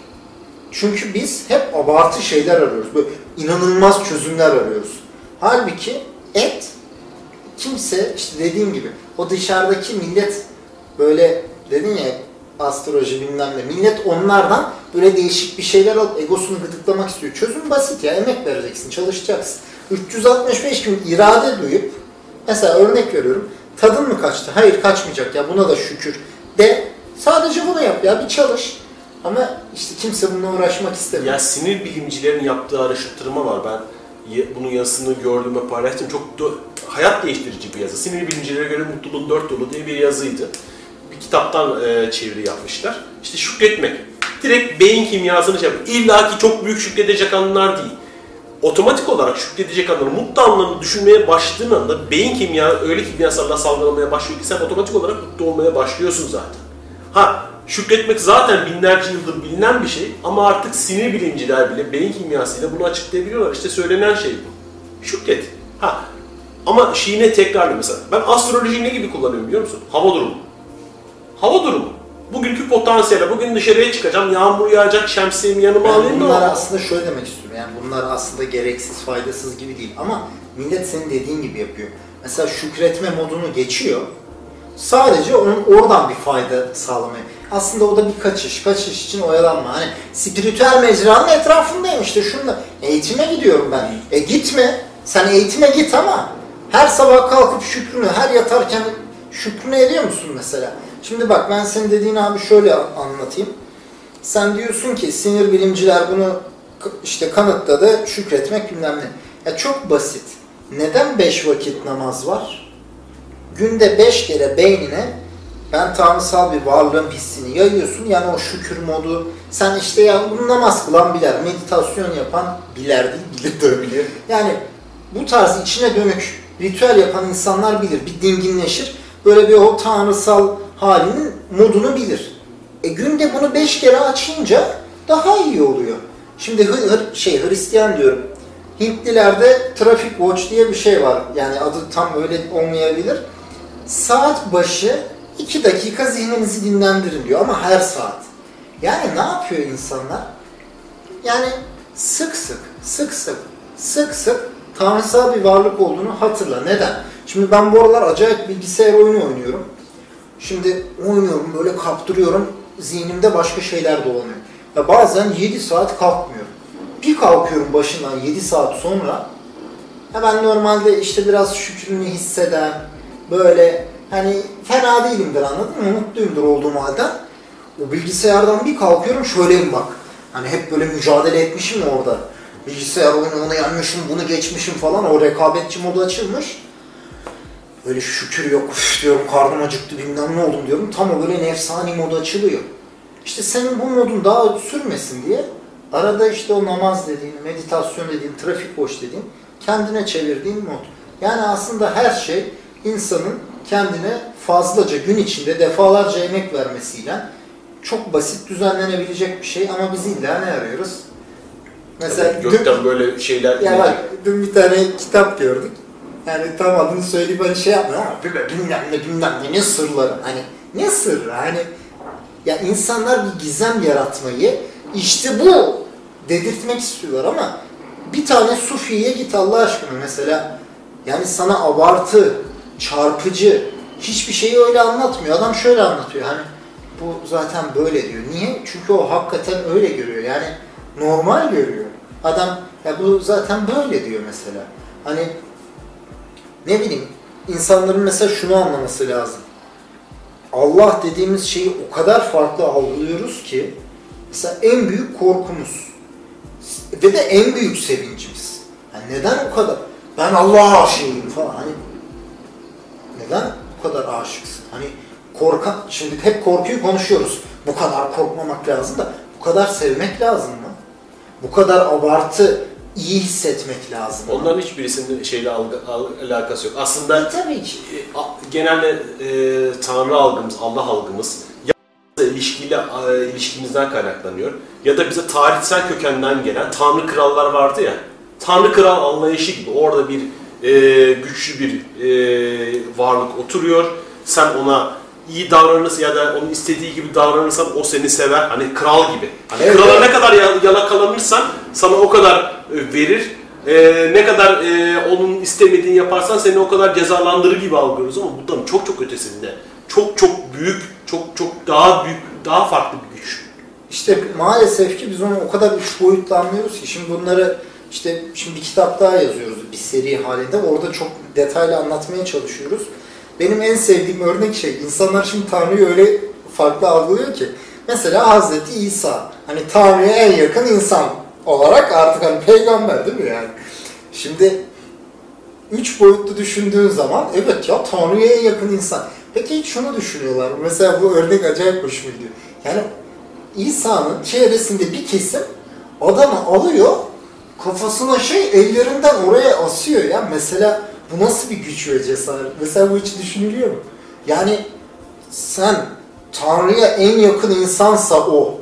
Çünkü biz hep abartı şeyler arıyoruz. Böyle inanılmaz çözümler arıyoruz. Halbuki et kimse işte dediğim gibi o dışarıdaki millet böyle dedin ya astroloji bilmem ne. Millet onlardan böyle değişik bir şeyler alıp egosunu gıdıklamak istiyor. Çözüm basit ya. Emek vereceksin, çalışacaksın. 365 gün irade duyup mesela örnek veriyorum. Tadın mı kaçtı? Hayır kaçmayacak ya buna da şükür. De sadece bunu yap ya bir çalış. Ama işte kimse bununla uğraşmak istemiyor. Ya sinir bilimcilerin yaptığı araştırma var. Ben bunun yazısını gördüm ve paylaştım. Çok hayat değiştirici bir yazı. Sinir bilimcilere göre mutluluğun dört yolu diye bir yazıydı. Bir kitaptan e, çeviri yapmışlar. İşte şükretmek. Direkt beyin kimyasını şey yapıyor. İlla ki çok büyük şükredecek anlar değil. Otomatik olarak şükredecek anları, mutlu anlarını düşünmeye başladığın anda beyin kimya öyle kimyasallar salgılamaya başlıyor ki sen otomatik olarak mutlu olmaya başlıyorsun zaten. Ha şükretmek zaten binlerce yıldır bilinen bir şey ama artık sinir bilimciler bile beyin kimyasıyla bunu açıklayabiliyorlar. İşte söylenen şey bu. Şükret. Ha ama şiine tekrarlı mesela. Ben astrolojiyi ne gibi kullanıyorum biliyor musun? Hava durumu. Hava durumu. Bugünkü potansiyele, bugün dışarıya çıkacağım, yağmur yağacak, şemsiyemi yanıma Yani alayım da bunlar aslında şöyle demek istiyorum. Yani bunlar aslında gereksiz, faydasız gibi değil. Ama millet senin dediğin gibi yapıyor. Mesela şükretme modunu geçiyor. Sadece onun oradan bir fayda sağlamaya. Aslında o da bir kaçış. Kaçış için oyalanma. Hani spiritüel mecranın etrafındayım işte şunda. Eğitime gidiyorum ben. E gitme. Sen eğitime git ama her sabah kalkıp şükrünü, her yatarken şükrünü ediyor musun mesela? Şimdi bak ben senin dediğin abi şöyle anlatayım. Sen diyorsun ki sinir bilimciler bunu işte kanıtladı, şükretmek bilmem ne. Ya çok basit. Neden beş vakit namaz var? Günde beş kere beynine ben tanrısal bir varlığım hissini yayıyorsun. Yani o şükür modu. Sen işte ya bunu namaz kılan biler, meditasyon yapan biler değil, bilir de bilir. Yani bu tarz içine dönük ritüel yapan insanlar bilir. Bir dinginleşir. Böyle bir o tanrısal halinin modunu bilir. E günde bunu beş kere açınca daha iyi oluyor. Şimdi şey Hristiyan diyorum. Hintlilerde traffic watch diye bir şey var. Yani adı tam öyle olmayabilir. Saat başı iki dakika zihninizi dinlendirin diyor ama her saat. Yani ne yapıyor insanlar? Yani sık sık, sık sık, sık sık tanrısal bir varlık olduğunu hatırla. Neden? Şimdi ben bu aralar acayip bilgisayar oyunu oynuyorum. Şimdi oynuyorum böyle kaptırıyorum. Zihnimde başka şeyler dolanıyor. Ve bazen 7 saat kalkmıyorum. Bir kalkıyorum başından 7 saat sonra. Ben normalde işte biraz şükrünü hisseden, böyle hani fena değilimdir anladın mı? Mutluyumdur olduğum halden. O bilgisayardan bir kalkıyorum şöyleyim bak. Hani hep böyle mücadele etmişim orada. Bilgisayar oyunu onu yenmişim, bunu geçmişim falan. O rekabetçi modu açılmış. Böyle şükür yok üf diyorum karnım acıktı bilmem ne oldum diyorum. Tam o böyle nefsani modu açılıyor. İşte senin bu modun daha sürmesin diye arada işte o namaz dediğin, meditasyon dediğin, trafik boş dediğin kendine çevirdiğin mod. Yani aslında her şey insanın kendine fazlaca gün içinde defalarca emek vermesiyle çok basit düzenlenebilecek bir şey ama biz illa ne arıyoruz? Mesela dün- gökten böyle şeyler ya bak dün bir tane kitap gördük. Yani tam adını söyleyip hani şey ama böyle bilmem ne bilmem ne ne sırları. Hani ne sırrı hani ya insanlar bir gizem yaratmayı işte bu dedirtmek istiyorlar ama bir tane sufiye git Allah aşkına mesela yani sana abartı, çarpıcı hiçbir şeyi öyle anlatmıyor. Adam şöyle anlatıyor hani bu zaten böyle diyor. Niye? Çünkü o hakikaten öyle görüyor. Yani normal görüyor. Adam ya bu zaten böyle diyor mesela. Hani ne bileyim insanların mesela şunu anlaması lazım. Allah dediğimiz şeyi o kadar farklı algılıyoruz ki mesela en büyük korkumuz ve de en büyük sevincimiz. Yani neden o kadar? Ben Allah'a aşığım falan. Hani neden bu kadar aşıksın? Hani korkan, şimdi hep korkuyu konuşuyoruz. Bu kadar korkmamak lazım da bu kadar sevmek lazım mı? Bu kadar abartı iyi hissetmek lazım? Onların hiçbirisinin şeyle algı, al- alakası yok. Aslında Tabii ki. e, genelde e, Tanrı algımız, Allah algımız ya ilişkiyle e, ilişkimizden kaynaklanıyor ya da bize tarihsel kökenden gelen Tanrı krallar vardı ya. Tanrı kral anlayışı gibi orada bir e, güçlü bir e, varlık oturuyor. Sen ona iyi davranırsan ya da onun istediği gibi davranırsan o seni sever. Hani kral gibi. Hani Evet, krala evet. ne kadar ya- yalakalanırsan sana o kadar e, verir. E, ne kadar e, onun istemediğini yaparsan seni o kadar cezalandırır gibi algılıyoruz ama bundan çok çok ötesinde. Çok çok büyük, çok çok daha büyük, daha farklı bir güç. İşte maalesef ki biz onu o kadar üç boyutlu anlıyoruz ki şimdi bunları işte şimdi bir kitap daha yazıyoruz bir seri halinde. Orada çok detaylı anlatmaya çalışıyoruz. Benim en sevdiğim örnek şey insanlar şimdi Tanrı'yı öyle farklı algılıyor ki. Mesela Hazreti İsa hani Tanrı'ya en yakın insan olarak artık hani peygamber değil mi yani? Şimdi üç boyutlu düşündüğün zaman evet ya Tanrı'ya en yakın insan. Peki hiç şunu düşünüyorlar. Mesela bu örnek acayip hoşuma gidiyor. Yani İsa'nın çevresinde bir kesim adamı alıyor kafasına şey ellerinden oraya asıyor ya. Mesela bu nasıl bir güç ve cesaret? Mesela bu hiç düşünülüyor mu? Yani sen Tanrı'ya en yakın insansa o.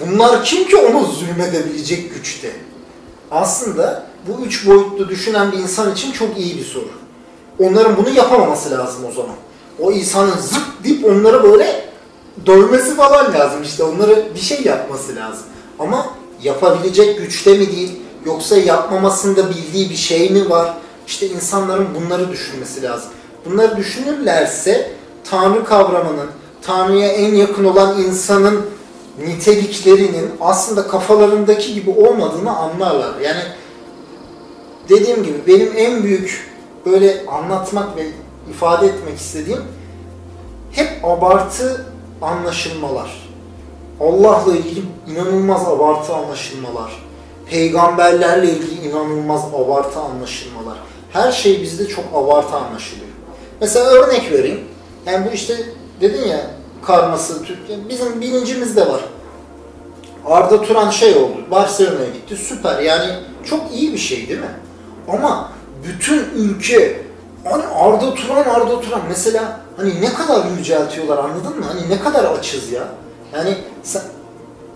Bunlar kim ki onu zulmedebilecek güçte? Aslında bu üç boyutlu düşünen bir insan için çok iyi bir soru. Onların bunu yapamaması lazım o zaman. O insanın zıp deyip onları böyle dövmesi falan lazım işte. Onları bir şey yapması lazım. Ama yapabilecek güçte mi değil? Yoksa yapmamasında bildiği bir şey mi var? İşte insanların bunları düşünmesi lazım. Bunları düşünürlerse Tanrı kavramının, Tanrı'ya en yakın olan insanın niteliklerinin aslında kafalarındaki gibi olmadığını anlarlar. Yani dediğim gibi benim en büyük böyle anlatmak ve ifade etmek istediğim hep abartı anlaşılmalar. Allah'la ilgili inanılmaz abartı anlaşılmalar. Peygamberlerle ilgili inanılmaz abartı anlaşılmalar. Her şey bizde çok abartı anlaşılıyor. Mesela örnek vereyim. Yani bu işte dedin ya karması Türkiye. Bizim bilincimizde var. Arda Turan şey oldu. Barcelona'ya gitti. Süper. Yani çok iyi bir şey değil mi? Ama bütün ülke hani Arda Turan Arda Turan mesela hani ne kadar yüceltiyorlar anladın mı? Hani ne kadar açız ya. Yani sen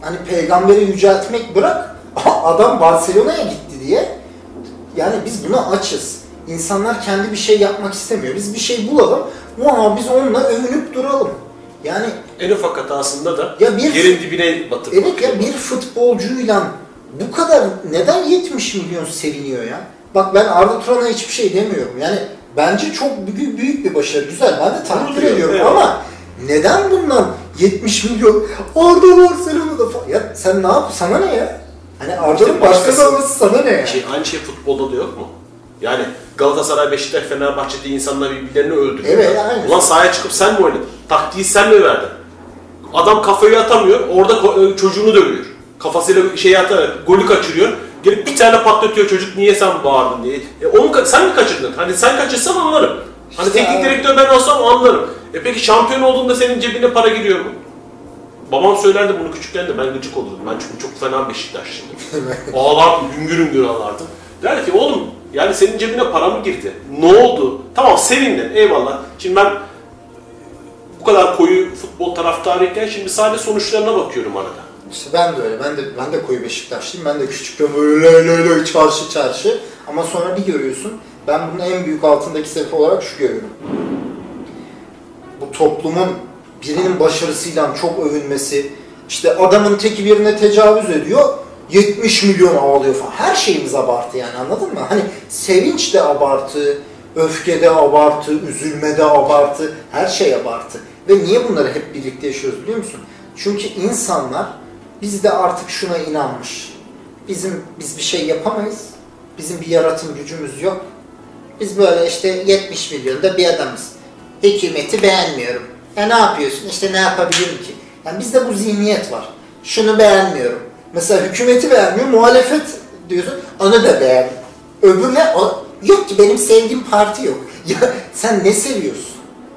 hani peygamberi yüceltmek bırak <laughs> adam Barcelona'ya gitti diye yani biz buna açız. İnsanlar kendi bir şey yapmak istemiyor. Biz bir şey bulalım. Vaa biz onunla övünüp duralım. Yani En ufak hatasında da Ya bir- yerin dibine batırmak. Evet ya bir futbolcuyla bu kadar neden 70 milyon seviniyor ya? Bak ben Arda Turan'a hiçbir şey demiyorum. Yani bence çok büyük, büyük bir başarı. Güzel ben de takdir duyuyorum, ediyorum eyvallah. ama neden bundan 70 milyon Arda Barcelona'da falan? Ya sen ne yap? Sana ne ya? Hani Arda'nın İşte başka başkası- olması sana ne ya? Şey, aynı şey futbolda da yok mu? Yani Galatasaray, Beşiktaş, Fenerbahçe'de insanlar birbirlerini öldürüyor. Evet, aynı. Ulan sahaya çıkıp sen mi oynadın? Taktiği sen mi verdin? Adam kafayı atamıyor, orada e, çocuğunu dövüyor. Kafasıyla şey atar, golü kaçırıyor. Gelip bir tane patlatıyor çocuk niye sen bağırdın diye. E onu sen mi kaçırdın? Hani sen kaçırsan anlarım. Hani İşte teknik abi. direktör ben olsam anlarım. E peki şampiyon olduğunda senin cebine para giriyor mu? Babam söylerdi bunu küçükken de ben gıcık olurdum. Ben çünkü çok fena Beşiktaşlıydım. Ağlardım, hüngür hüngür ağlardım. Der ki oğlum yani senin cebine para mı girdi? Ne oldu? Tamam sevindin eyvallah. Şimdi ben bu kadar koyu futbol taraftarıyken şimdi sadece sonuçlarına bakıyorum arada. İşte ben de öyle. Ben de ben de koyu Beşiktaşlıyım. Ben de küçükken böyle lay lay çarşı çarşı. Ama sonra bir görüyorsun. Ben bunun en büyük altındaki sebep olarak şu görüyorum. Bu toplumun birinin başarısıyla çok övünmesi, işte adamın teki birine tecavüz ediyor, 70 milyon ağlıyor falan. Her şeyimiz abartı yani anladın mı? Hani sevinç de abartı, öfke de abartı, üzülme de abartı, her şey abartı. Ve niye bunları hep birlikte yaşıyoruz biliyor musun? Çünkü insanlar bizde artık şuna inanmış. Bizim biz bir şey yapamayız. Bizim bir yaratım gücümüz yok. Biz böyle işte 70 milyonda bir adamız. Hükümeti beğenmiyorum. Ya ne yapıyorsun? İşte ne yapabilirim ki? Yani bizde bu zihniyet var. Şunu beğenmiyorum. Mesela hükümeti beğenmiyor, muhalefet diyorsun. Onu da beğen. Öbürüne o, yok ki benim sevdiğim parti yok. <laughs> Ya sen ne seviyorsun?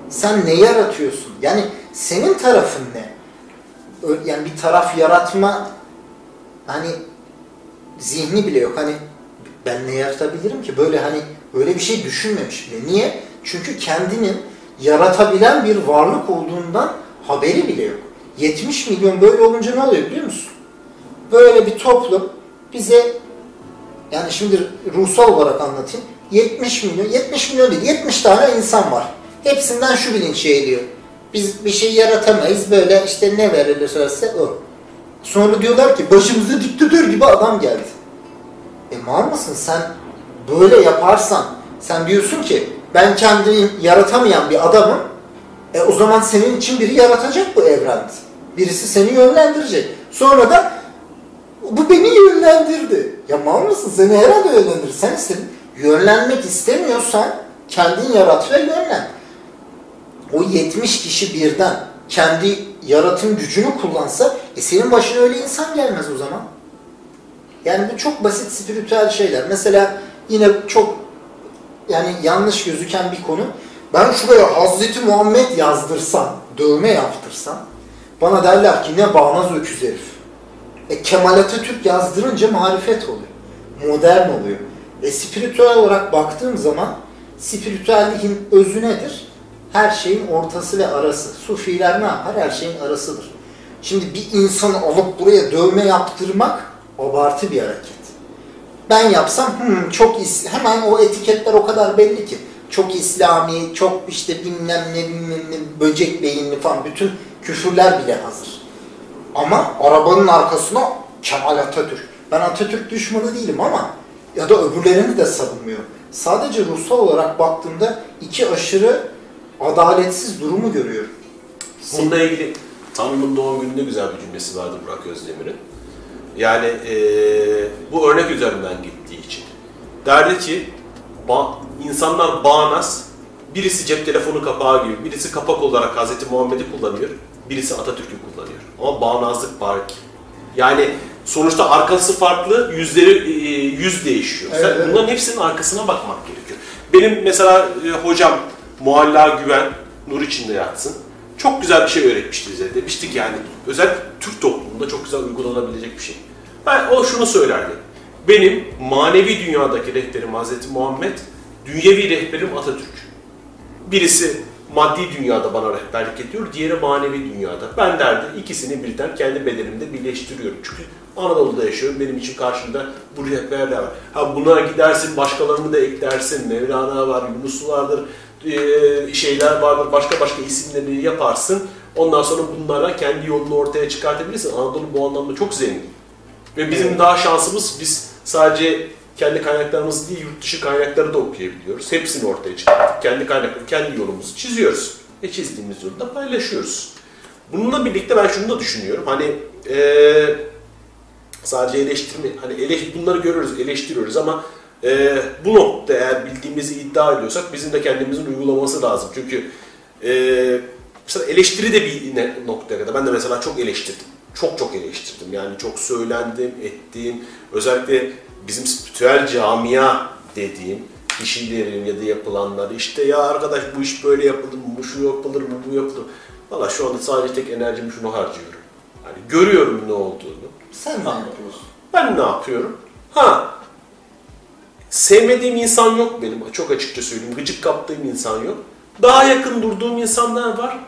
Sen ne yaratıyorsun? Yani senin tarafın ne? Yani bir taraf yaratma hani zihni bile yok. Hani ben ne yaratabilirim ki? Böyle hani öyle bir şey düşünmemiş bile. Niye? Çünkü kendinin yaratabilen bir varlık olduğundan haberi bile yok. 70 milyon böyle olunca ne oluyor biliyor musun? Böyle bir toplum bize yani şimdi ruhsal olarak anlatayım. 70 milyon, 70 milyon değil, 70 tane insan var. Hepsinden şu bilinç yayılıyor. Biz bir şey yaratamayız, böyle işte ne verilirse o. Sonra diyorlar ki başımıza diktatör gibi adam geldi. E mal mısın sen böyle yaparsan sen diyorsun ki ben kendimi yaratamayan bir adamım e o zaman senin için biri yaratacak bu evrende. Birisi seni yönlendirecek. Sonra da bu beni yönlendirdi. Ya mal mısın? Seni herhalde yönlendirir. Sen ise yönlenmek istemiyorsan kendin yarat ve yönlen. O 70 kişi birden kendi yaratım gücünü kullansa e senin başına öyle insan gelmez o zaman. Yani bu çok basit spiritüel şeyler. Mesela yine çok yani yanlış gözüken bir konu. Ben şuraya Hazreti Muhammed yazdırsam, dövme yaptırsam bana derler ki ne bağnaz öküz herif. E Kemal Atatürk yazdırınca marifet oluyor. Modern oluyor. E spiritüel olarak baktığım zaman spiritüelliğin özü nedir? Her şeyin ortası ve arası. Sufiler ne yapar? Her şeyin arasıdır. Şimdi bir insanı alıp buraya dövme yaptırmak abartı bir hareket. Ben yapsam hmm, çok is hemen o etiketler o kadar belli ki. Çok İslami, çok işte bilmem ne bilmem ne, böcek beyinli falan bütün küfürler bile hazır. Ama arabanın arkasına Kemal Atatürk. Ben Atatürk düşmanı değilim ama ya da öbürlerini de savunmuyorum. Sadece ruhsal olarak baktığımda iki aşırı adaletsiz durumu görüyorum. Bununla ilgili Tanrı'nın doğum gününde güzel bir cümlesi vardı Burak Özdemir'in. Yani eee, bu örnek üzerinden gittiği için. Derdi ki ba- insanlar bağnaz, birisi cep telefonu kapağı gibi, birisi kapak olarak Hz. Muhammed'i kullanıyor, birisi Atatürk'ü kullanıyor. Ama bağnazlık ki. Yani sonuçta arkası farklı, yüzleri eee, yüz değişiyor. Sen Evet, evet. bunların hepsinin arkasına bakmak gerekiyor. Benim mesela e, hocam Mualla Güven, nur içinde yatsın. Çok güzel bir şey öğretmişti bize. Demiştik yani özel Türk toplumunda çok güzel uygulanabilecek bir şey. Ben o şunu söylerdi. Benim manevi dünyadaki rehberim Hazreti Muhammed, dünyevi rehberim Atatürk. Birisi maddi dünyada bana rehberlik ediyor, diğeri manevi dünyada. Ben derdi ikisini birden kendi bedenimde birleştiriyorum. Çünkü Anadolu'da yaşıyorum, benim için karşımda bu rehberler var. Ha buna gidersin, başkalarını da eklersin, Mevlana var, Yunus vardır, eee, şeyler vardır, başka başka isimleri yaparsın. Ondan sonra bunlarla kendi yolunu ortaya çıkartabilirsin. Anadolu bu anlamda çok zengin. Ve bizim daha şansımız biz sadece kendi kaynaklarımız değil yurt dışı kaynakları da okuyabiliyoruz. Hepsini ortaya çıkarttık. Kendi kaynakları, kendi yolumuzu çiziyoruz. Ve çizdiğimiz yolu da paylaşıyoruz. Bununla birlikte ben şunu da düşünüyorum. Hani eee, sadece eleştirme, hani eleş, bunları görüyoruz, eleştiriyoruz ama eee, bu nokta eğer bildiğimizi iddia ediyorsak bizim de kendimizin uygulaması lazım. Çünkü eee mesela eleştiri de bir noktaya kadar. Ben de mesela çok eleştirdim. Çok çok eleştirdim. Yani çok söylendim, ettiğim, özellikle bizim spiritüel camia dediğim kişilerin ya da yapılanları işte ya arkadaş bu iş böyle yapılır mı, bu şu yapılır mı, bu yapılır mı? Valla şu anda sadece tek enerjimi şunu harcıyorum. Yani görüyorum ne olduğunu. Sen ne yapıyorsun? Ben ne yapıyorum? Ha, sevmediğim insan yok benim çok açıkça söyleyeyim. Gıcık kaptığım insan yok. Daha yakın durduğum insanlar var.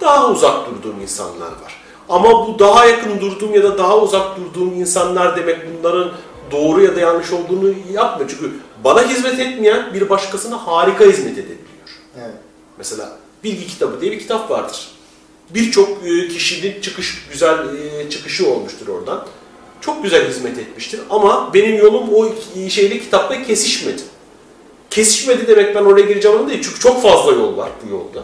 Daha uzak durduğum insanlar var. Ama bu daha yakın durduğum ya da daha uzak durduğum insanlar demek bunların doğru ya da yanlış olduğunu yapmıyor. Çünkü bana hizmet etmeyen bir başkasına harika hizmet edebiliyor. Evet. Mesela Bilgi Kitabı diye bir kitap vardır. Birçok e, kişinin çıkış güzel e, çıkışı olmuştur oradan. Çok güzel hizmet etmiştir ama benim yolum o şeyle kitapla kesişmedi. Kesişmedi demek ben oraya gireceğim anlamında değil. Çünkü çok fazla yol var bu yolda.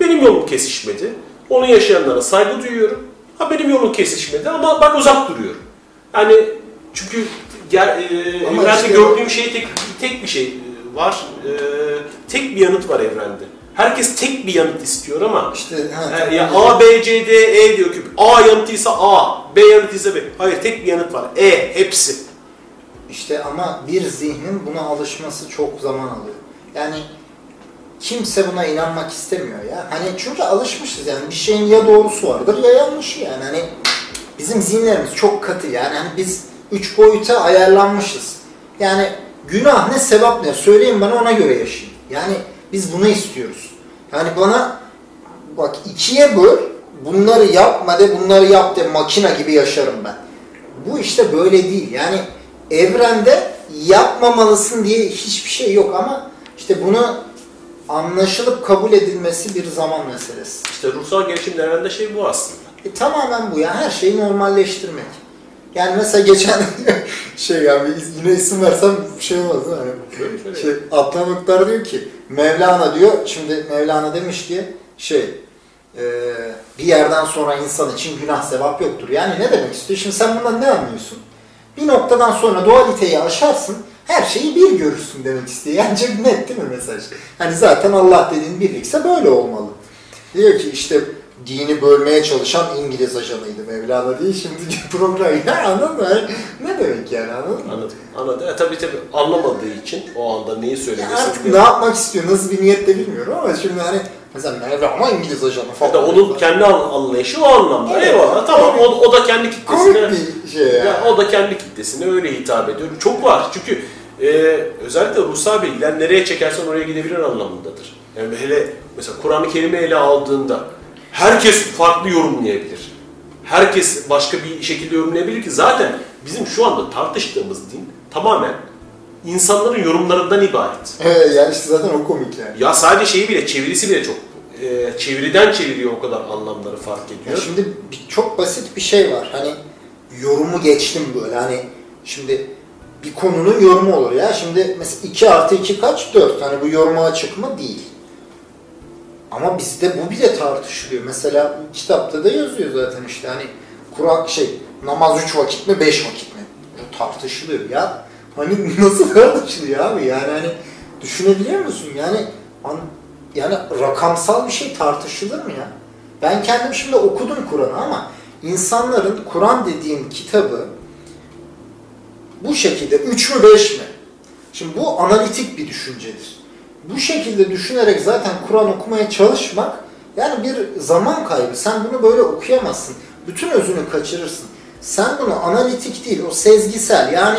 Benim yolum kesişmedi. Onu yaşayanlara saygı duyuyorum. Ha benim yolum kesişmedi ama ben uzak duruyorum. Yani çünkü ger, e, Ama evrende işte- gördüğüm şey tek, tek bir şey e, var. E, tek bir yanıt var evrende. Herkes tek bir yanıt istiyor ama İşte ha, e, tamam. ya A, B, C, D, E diyor ki A yanıtıysa A, B yanıtıysa B. Hayır tek bir yanıt var. E hepsi. İşte ama bir zihnin buna alışması çok zaman alıyor. Yani kimse buna inanmak istemiyor ya. Hani çünkü alışmışız yani bir şeyin ya doğrusu vardır ya yanlışı yani. Hani bizim zihinlerimiz çok katı yani. Hani biz üç boyuta ayarlanmışız. Yani günah ne sevap ne söyleyin bana ona göre yaşayayım. Yani biz bunu istiyoruz. Yani bana bak ikiye böl bunları yapma de bunları yap de makina gibi yaşarım ben. Bu işte böyle değil. Yani evrende yapmamalısın diye hiçbir şey yok ama işte bunu anlaşılıp kabul edilmesi bir zaman meselesi. İşte ruhsal gelişim evrende şey bu aslında. E, tamamen bu ya. Her şeyi normalleştirmek. Yani mesela geçen <laughs> şey yani yine isim versem bir şey olmaz şöyle. şey, Adnan Oktar diyor ki Mevlana diyor şimdi Mevlana demiş ki şey e, bir yerden sonra insan için günah sevap yoktur. Yani ne demek istiyor? Şimdi sen bundan ne anlıyorsun? Bir noktadan sonra dualiteyi aşarsın her şeyi bir görürsün demek istiyor. Yani net değil mi mesaj? Hani zaten Allah dediğin birlikse böyle olmalı. Diyor ki işte dini bölmeye çalışan İngiliz ajanıydı Mevlana değil şimdi <laughs> program ya anladın mı? Ne demek yani anladın mı? Anladım. Anladım. E, tabii tabii anlamadığı için o anda neyi Ya söylemesi artık ne yapmak istiyor, nasıl bir niyetle bilmiyorum ama şimdi hani mesela Mevlana İngiliz ajanı Ya falan. da onun kendi an- anlayışı o anlamda. Evet. Eyvallah tamam o, o da kendi kitlesine komik bir şey yani. ya, o da kendi kitlesine öyle hitap ediyor. Çok var çünkü e, özellikle ruhsal bilgiler nereye çekersen oraya gidebilir anlamındadır. Yani hele mesela Kur'an-ı Kerim'i ele aldığında herkes farklı yorumlayabilir. Herkes başka bir şekilde yorumlayabilir ki zaten bizim şu anda tartıştığımız din tamamen insanların yorumlarından ibaret. Evet yani işte zaten o komik yani. Ya sadece şeyi bile, çevirisi bile çok e, çeviriden çeviriyor o kadar anlamları fark Ya ediyor. şimdi bir- çok basit bir şey var. Hani yorumu geçtim böyle. Hani şimdi bir konunun yorumu olur ya. Şimdi mesela 2 artı 2 kaç? 4. Hani bu yoruma açık mı? Değil. Ama bizde bu bile tartışılıyor. Mesela kitapta da yazıyor zaten işte hani Kur'an şey namaz 3 vakit mi 5 vakit mi? Bu tartışılıyor ya. Hani <laughs> nasıl tartışılıyor abi? Yani hani düşünebiliyor musun? Yani an- yani rakamsal bir şey tartışılır mı ya? Ben kendim şimdi okudum Kur'an'ı ama insanların Kur'an dediğin kitabı bu şekilde 3 mü 5 mi? Şimdi bu analitik bir düşüncedir. Bu şekilde düşünerek zaten Kur'an okumaya çalışmak yani bir zaman kaybı. Sen bunu böyle okuyamazsın. Bütün özünü kaçırırsın. Sen bunu analitik değil, o sezgisel yani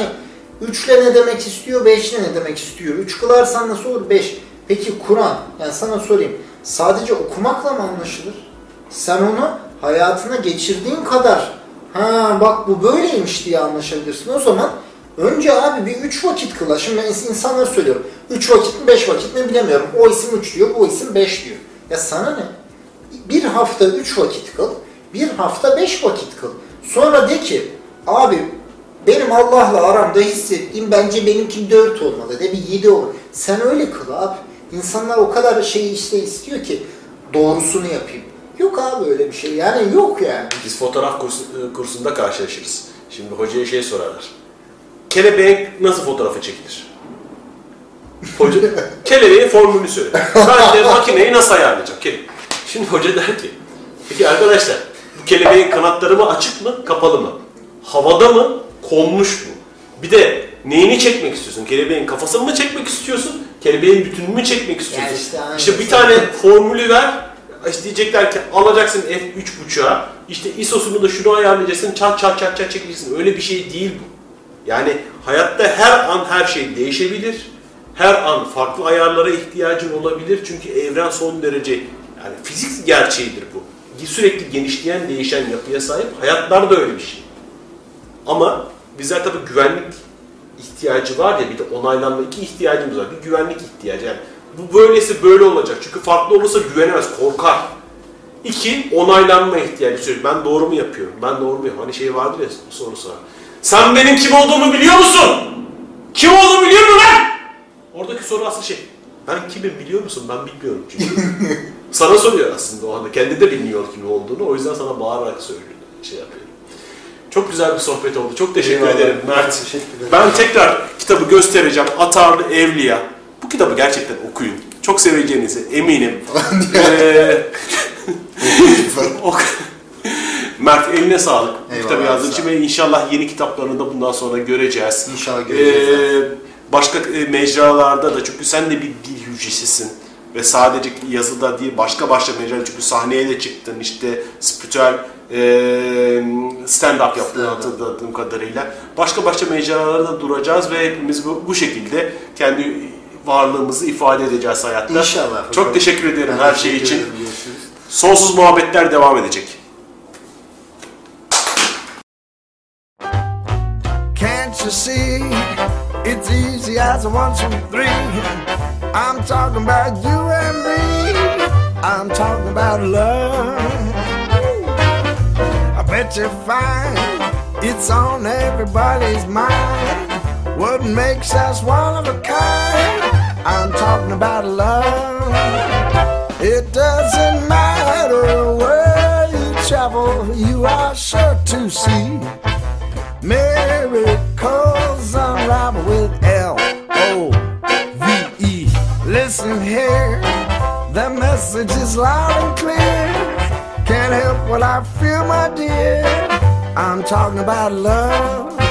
3 ile ne demek istiyor, 5 ile ne demek istiyor? 3 kılarsan nasıl olur? 5. Peki Kur'an, yani sana sorayım, sadece okumakla mı anlaşılır? Sen onu hayatına geçirdiğin kadar, ha bak bu böyleymiş diye anlaşabilirsin. O zaman önce abi bir 3 vakit kıla. Şimdi ben insanlara söylüyorum. 3 vakit mi 5 vakit mi bilemiyorum. O isim 3 diyor, bu isim 5 diyor. Ya sana ne? Bir hafta 3 vakit kıl, bir hafta 5 vakit kıl. Sonra de ki, abi benim Allah'la aramda hissettiğim bence benimki 4 olmalı de bir 7 olur. Sen öyle kıl abi. İnsanlar o kadar şey işte istiyor ki doğrusunu yapayım. Yok abi öyle bir şey. Yani yok yani. Biz fotoğraf kursu- e, kursunda karşılaşırız. Şimdi hocaya şey sorarlar. Kelebeğin nasıl fotoğrafı çekilir? Hoca, kelebeğin formülünü söyle. Ben de makineyi nasıl ayarlayacağım? Kele. Şimdi hoca der ki, peki arkadaşlar bu kelebeğin kanatları mı açık mı, kapalı mı? Havada mı, konmuş mu? Bir de neyini çekmek istiyorsun? Kelebeğin kafasını mı çekmek istiyorsun? Kelebeğin bütününü mü çekmek istiyorsun? işte aynen. işte bir tane formülü ver. İşte diyecekler ki alacaksın f3.5'a işte ISO'sunu da şunu ayarlayacaksın çat çat çat çat çekeceksin. Öyle bir şey değil bu. Yani hayatta her an her şey değişebilir. Her an farklı ayarlara ihtiyacın olabilir. Çünkü evren son derece yani fizik gerçeğidir bu. Sürekli genişleyen, değişen yapıya sahip. Hayatlar da öyle bir şey. Ama bizler tabii güvenlik ihtiyacı var ya bir de onaylanma iki ihtiyacımız var. Bir güvenlik ihtiyacı yani bu böylesi böyle olacak. Çünkü farklı olursa güvenemez, korkar. İki, onaylanma ihtiyacı söylüyor. Ben doğru mu yapıyorum? Ben doğru mu yapıyorum? Hani şey vardır ya sorusu var. Sen benim kim olduğumu biliyor musun? Kim olduğumu biliyor musun lan? Oradaki soru aslında şey. Ben kimim biliyor musun? Ben bilmiyorum çünkü. <laughs> sana soruyor aslında o anda. Kendi de bilmiyor kim olduğunu. O yüzden sana bağırarak söylüyor. Şey yapıyor. Çok güzel bir sohbet oldu. Çok teşekkür Eyvallah. ederim Mert. Teşekkür ederim. Ben tekrar kitabı göstereceğim. Atarlı Evliya. Bu kitabı gerçekten okuyun. Çok seveceğinize eminim. <laughs> Ee, <laughs> Mert eline sağlık. Bu Eyvallah, kitabı yazdığın için ve inşallah yeni kitaplarını da bundan sonra göreceğiz. İnşallah göreceğiz, Ee, başka e, mecralarda da çünkü sen de bir dil hücresisin ve sadece yazıda değil başka başka mecralarda çünkü sahneye de çıktın işte spiritüel e, stand-up yaptığını hatırladığım kadarıyla. Başka başka mecralarda duracağız ve hepimiz bu, bu şekilde kendi varlığımızı ifade edeceğiz hayatta. İnşallah. Çok teşekkür ederim Ben her şey için. Sonsuz muhabbetler devam edecek. A one, two, three. I'm talking about you and me. I'm talking about love. I bet you find it's on everybody's mind. What makes us one of a kind? I'm talking about love. It doesn't matter where you travel, you are sure to see miracles unravel with L O V E. Listen here, the message is loud and clear. can't help what I feel, my dear. I'm talking about love.